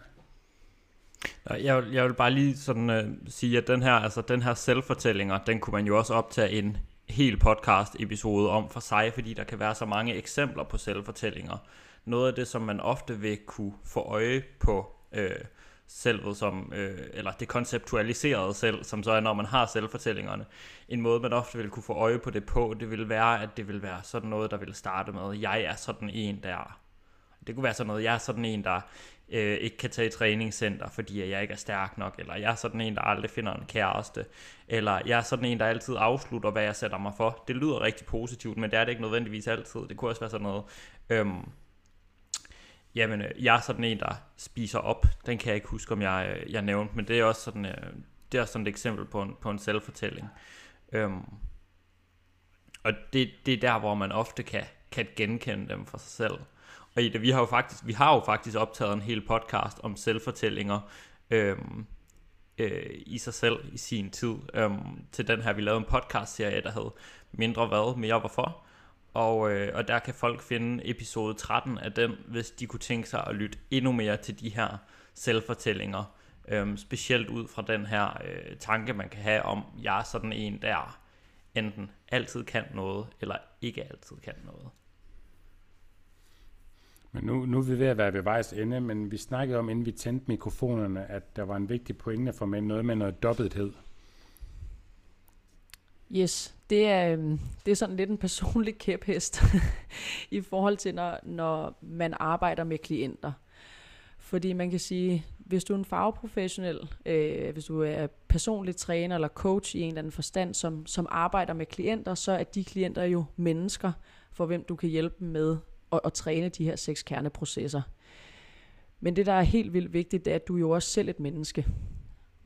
Jeg vil, jeg vil bare lige sådan uh, sige, at den her, altså den her selvfortællinger, den kunne man jo også optage en hel podcast episode om for sig, fordi der kan være så mange eksempler på selvfortællinger. Noget af det, som man ofte vil kunne få øje på øh, selvet som, øh, eller det konceptualiserede selv, som så er, når man har selvfortællingerne. En måde, man ofte vil kunne få øje på det på, det vil være, at det vil være sådan noget, der vil starte med, jeg er sådan en, der... Det kunne være sådan noget, jeg er sådan en, der øh, ikke kan tage i træningscenter, fordi jeg ikke er stærk nok, eller jeg er sådan en, der aldrig finder en kæreste, eller jeg er sådan en, der altid afslutter, hvad jeg sætter mig for. Det lyder rigtig positivt, men det er det ikke nødvendigvis altid. Det kunne også være sådan noget, Øh, Jamen, øh, jeg er sådan en, der spiser op. Den kan jeg ikke huske, om jeg, øh, jeg nævnte, men det er også sådan, øh, det er også sådan et eksempel på en, på en selvfortælling. Øhm, og det, det er der, hvor man ofte kan, kan genkende dem for sig selv. Og i det, vi har jo faktisk, vi har jo faktisk optaget en hel podcast om selvfortællinger øhm, øh, i sig selv i sin tid. Øhm, til den her, vi lavede en podcast-serie, der hed Mindre hvad, mere hvorfor. Og, øh, og der kan folk finde episode 13 af den, hvis de kunne tænke sig at lytte endnu mere til de her selvfortællinger. Øhm, specielt ud fra den her øh, tanke, man kan have om, jeg er sådan en, der enten altid kan noget, eller ikke altid kan noget. Men nu, nu er vi ved at være ved vejs ende, men vi snakkede om, inden vi tændte mikrofonerne, at der var en vigtig pointe for mig, noget med noget dobbelthed. Yes, det er, øhm, det er sådan lidt en personlig kæphest i forhold til, når, når man arbejder med klienter. Fordi man kan sige, hvis du er en fagprofessionel, øh, hvis du er personlig træner eller coach i en eller anden forstand, som, som arbejder med klienter, så er de klienter jo mennesker, for hvem du kan hjælpe dem med at, at træne de her seks kerneprocesser. Men det, der er helt vildt vigtigt, det er, at du er jo også selv et menneske.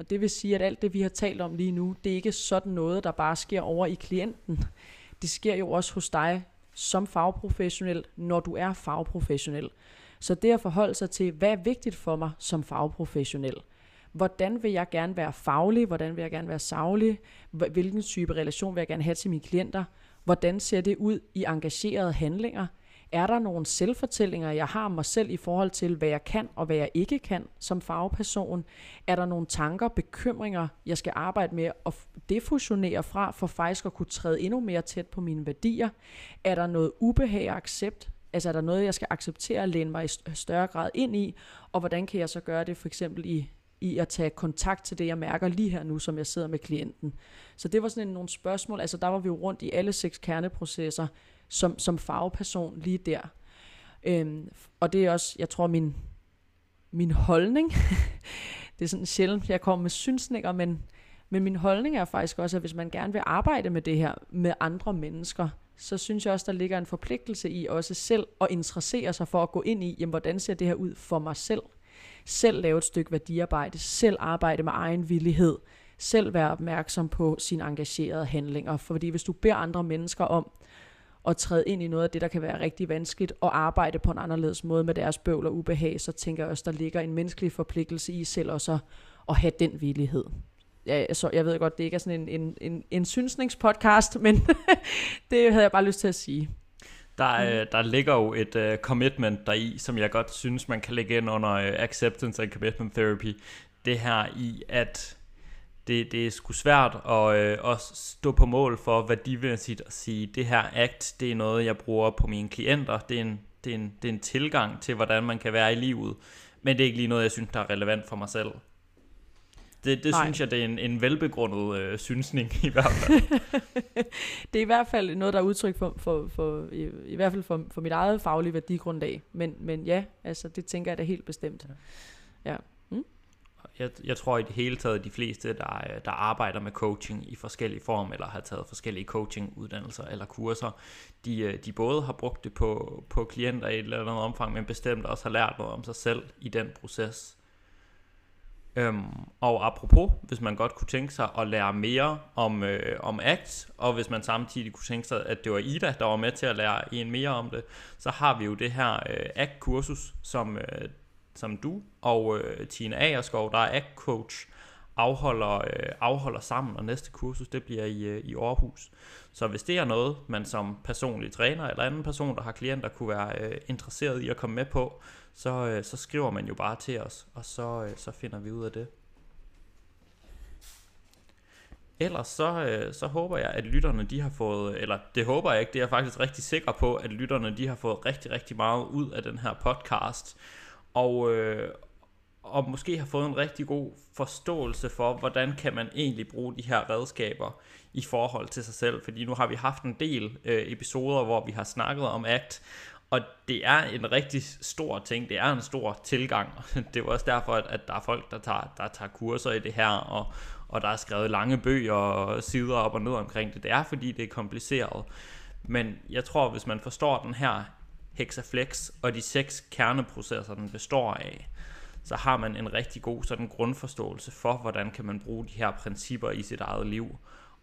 Og det vil sige, at alt det, vi har talt om lige nu, det er ikke sådan noget, der bare sker over i klienten. Det sker jo også hos dig som fagprofessionel, når du er fagprofessionel. Så det at forholde sig til, hvad er vigtigt for mig som fagprofessionel? Hvordan vil jeg gerne være faglig? Hvordan vil jeg gerne være savlig? Hvilken type relation vil jeg gerne have til mine klienter? Hvordan ser det ud i engagerede handlinger? Er der nogle selvfortællinger, jeg har om mig selv i forhold til, hvad jeg kan og hvad jeg ikke kan som fagperson? Er der nogle tanker, bekymringer, jeg skal arbejde med at defusionere fra, for faktisk at kunne træde endnu mere tæt på mine værdier? Er der noget ubehag og accept? Altså er der noget, jeg skal acceptere at læne mig i større grad ind i? Og hvordan kan jeg så gøre det for eksempel i i at tage kontakt til det, jeg mærker lige her nu, som jeg sidder med klienten. Så det var sådan en, nogle spørgsmål, altså der var vi jo rundt i alle seks kerneprocesser, som, som fagperson lige der. Øhm, og det er også, jeg tror, min, min holdning, det er sådan sjældent, jeg kommer med synsninger, men, men min holdning er faktisk også, at hvis man gerne vil arbejde med det her med andre mennesker, så synes jeg også, der ligger en forpligtelse i også selv at interessere sig for at gå ind i, jamen, hvordan ser det her ud for mig selv? Selv lave et stykke værdiarbejde, selv arbejde med egen villighed, selv være opmærksom på sine engagerede handlinger. Fordi hvis du beder andre mennesker om at træde ind i noget af det, der kan være rigtig vanskeligt, og arbejde på en anderledes måde med deres bøvl og ubehag, så tænker jeg også, der ligger en menneskelig forpligtelse i selv også at, at have den villighed. Ja, så jeg ved godt, det ikke er sådan en, en, en, en synsningspodcast, men det havde jeg bare lyst til at sige. Der, mm. der ligger jo et uh, commitment deri, som jeg godt synes, man kan lægge ind under uh, acceptance and commitment therapy. Det her i, at det, det er sgu svært at, øh, at stå på mål for, hvad de vil sige, det her act, det er noget, jeg bruger på mine klienter, det er, en, det, er en, det er en tilgang til, hvordan man kan være i livet, men det er ikke lige noget, jeg synes, der er relevant for mig selv. Det, det synes jeg, det er en, en velbegrundet øh, synsning i hvert fald. det er i hvert fald noget, der er udtryk for, for, for i, i hvert fald for, for mit eget faglige værdigrundlag. Men, men ja, altså det tænker jeg da helt bestemt. Ja. Mm? Jeg, jeg tror i det hele taget, de fleste, der, der arbejder med coaching i forskellige form, eller har taget forskellige coachinguddannelser eller kurser, de, øh, de både har brugt det på, på klienter i et eller andet omfang, men bestemt også har lært noget om sig selv i den proces. Øhm, og apropos, hvis man godt kunne tænke sig at lære mere om, øh, om ACT, og hvis man samtidig kunne tænke sig, at det var Ida, der var med til at lære en mere om det, så har vi jo det her øh, ACT-kursus, som, øh, som du og øh, Tina Agerskov, der er ACT-coach, afholder, øh, afholder sammen, og næste kursus, det bliver i, øh, i Aarhus. Så hvis det er noget, man som personlig træner eller anden person, der har klienter, kunne være øh, interesseret i at komme med på, så, øh, så skriver man jo bare til os, og så, øh, så finder vi ud af det. Ellers så, øh, så håber jeg, at lytterne de har fået, eller det håber jeg ikke, det er jeg faktisk rigtig sikker på, at lytterne de har fået rigtig, rigtig meget ud af den her podcast. Og, øh, og måske har fået en rigtig god forståelse for, hvordan kan man egentlig bruge de her redskaber i forhold til sig selv. Fordi nu har vi haft en del øh, episoder, hvor vi har snakket om ACT, og det er en rigtig stor ting, det er en stor tilgang. Det er også derfor, at, at der er folk, der tager, der tager kurser i det her, og, og der er skrevet lange bøger og sider op og ned omkring det. Det er fordi, det er kompliceret. Men jeg tror, hvis man forstår den her hexaflex og de seks kerneprocesser, den består af, så har man en rigtig god sådan grundforståelse for, hvordan kan man bruge de her principper i sit eget liv,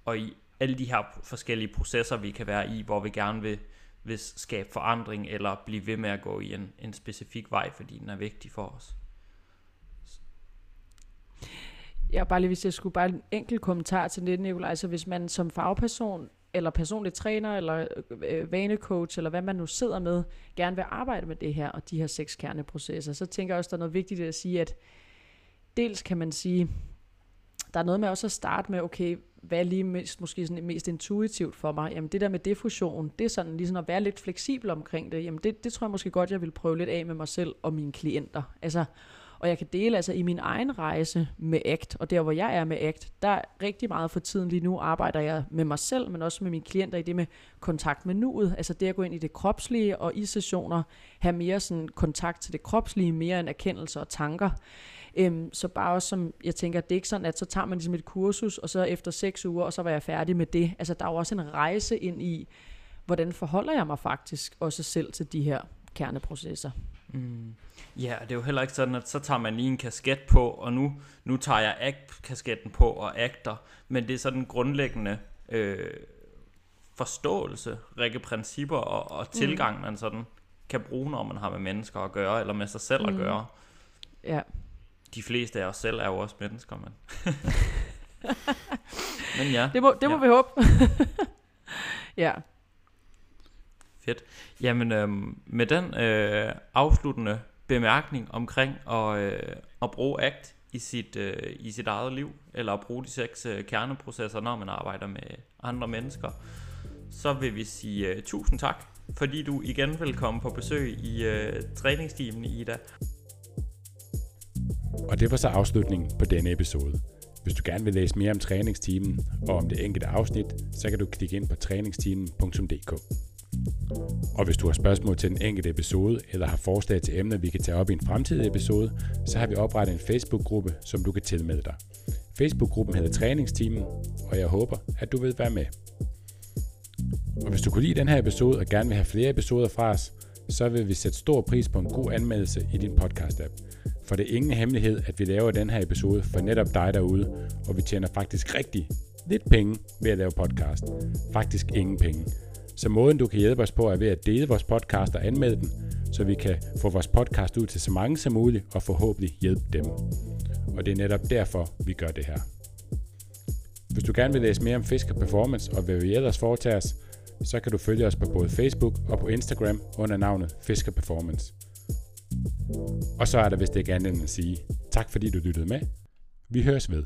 og i alle de her forskellige processer, vi kan være i, hvor vi gerne vil, vil skabe forandring, eller blive ved med at gå i en, en specifik vej, fordi den er vigtig for os. Ja, bare lige hvis jeg skulle bare en enkelt kommentar til det, Nicolaj. Så hvis man som fagperson eller personlig træner, eller øh, øh, vanecoach, eller hvad man nu sidder med, gerne vil arbejde med det her, og de her seks kerneprocesser, så tænker jeg også, der er noget vigtigt at sige, at dels kan man sige, der er noget med også at starte med, okay, hvad er lige mest, måske sådan mest intuitivt for mig? Jamen det der med diffusion, det er sådan ligesom at være lidt fleksibel omkring det. Jamen det, det tror jeg måske godt, jeg vil prøve lidt af med mig selv og mine klienter. Altså og jeg kan dele altså i min egen rejse med ACT, og der hvor jeg er med ACT, der er rigtig meget for tiden lige nu arbejder jeg med mig selv, men også med mine klienter i det med kontakt med nuet. Altså det at gå ind i det kropslige, og i sessioner have mere sådan kontakt til det kropslige, mere end erkendelse og tanker. Øhm, så bare også som, jeg tænker, det er ikke sådan, at så tager man ligesom et kursus, og så efter seks uger, og så var jeg færdig med det. Altså der er jo også en rejse ind i, hvordan forholder jeg mig faktisk også selv til de her kerneprocesser. Mm. Ja, det er jo heller ikke sådan, at så tager man lige en kasket på, og nu, nu tager jeg act-kasketten på og agter, men det er sådan en grundlæggende øh, forståelse, række principper og, og mm. tilgang, mm. man sådan kan bruge, når man har med mennesker at gøre, eller med sig selv mm. at gøre. Ja. De fleste af os selv er jo også mennesker, men... men ja. Det må, det må ja. vi håbe. ja. Fedt. Jamen, øh, med den øh, afsluttende bemærkning omkring at, øh, at bruge ACT i sit, øh, i sit eget liv, eller at bruge de seks øh, kerneprocesser, når man arbejder med andre mennesker, så vil vi sige øh, tusind tak, fordi du igen vil komme på besøg i øh, træningsteamen, Ida. Og det var så afslutningen på denne episode. Hvis du gerne vil læse mere om træningsteamen og om det enkelte afsnit, så kan du klikke ind på træningsteamen.dk. Og hvis du har spørgsmål til den enkelte episode, eller har forslag til emner, vi kan tage op i en fremtidig episode, så har vi oprettet en Facebook-gruppe, som du kan tilmelde dig. Facebook-gruppen hedder Træningsteamen, og jeg håber, at du vil være med. Og hvis du kunne lide den her episode og gerne vil have flere episoder fra os, så vil vi sætte stor pris på en god anmeldelse i din podcast-app. For det er ingen hemmelighed, at vi laver den her episode for netop dig derude, og vi tjener faktisk rigtig lidt penge ved at lave podcast. Faktisk ingen penge. Så måden du kan hjælpe os på er ved at dele vores podcast og anmelde den, så vi kan få vores podcast ud til så mange som muligt og forhåbentlig hjælpe dem. Og det er netop derfor, vi gør det her. Hvis du gerne vil læse mere om Fisker Performance og hvad vi ellers foretager os, så kan du følge os på både Facebook og på Instagram under navnet Fisker Performance. Og så er der vist ikke andet end at sige tak fordi du lyttede med. Vi høres ved.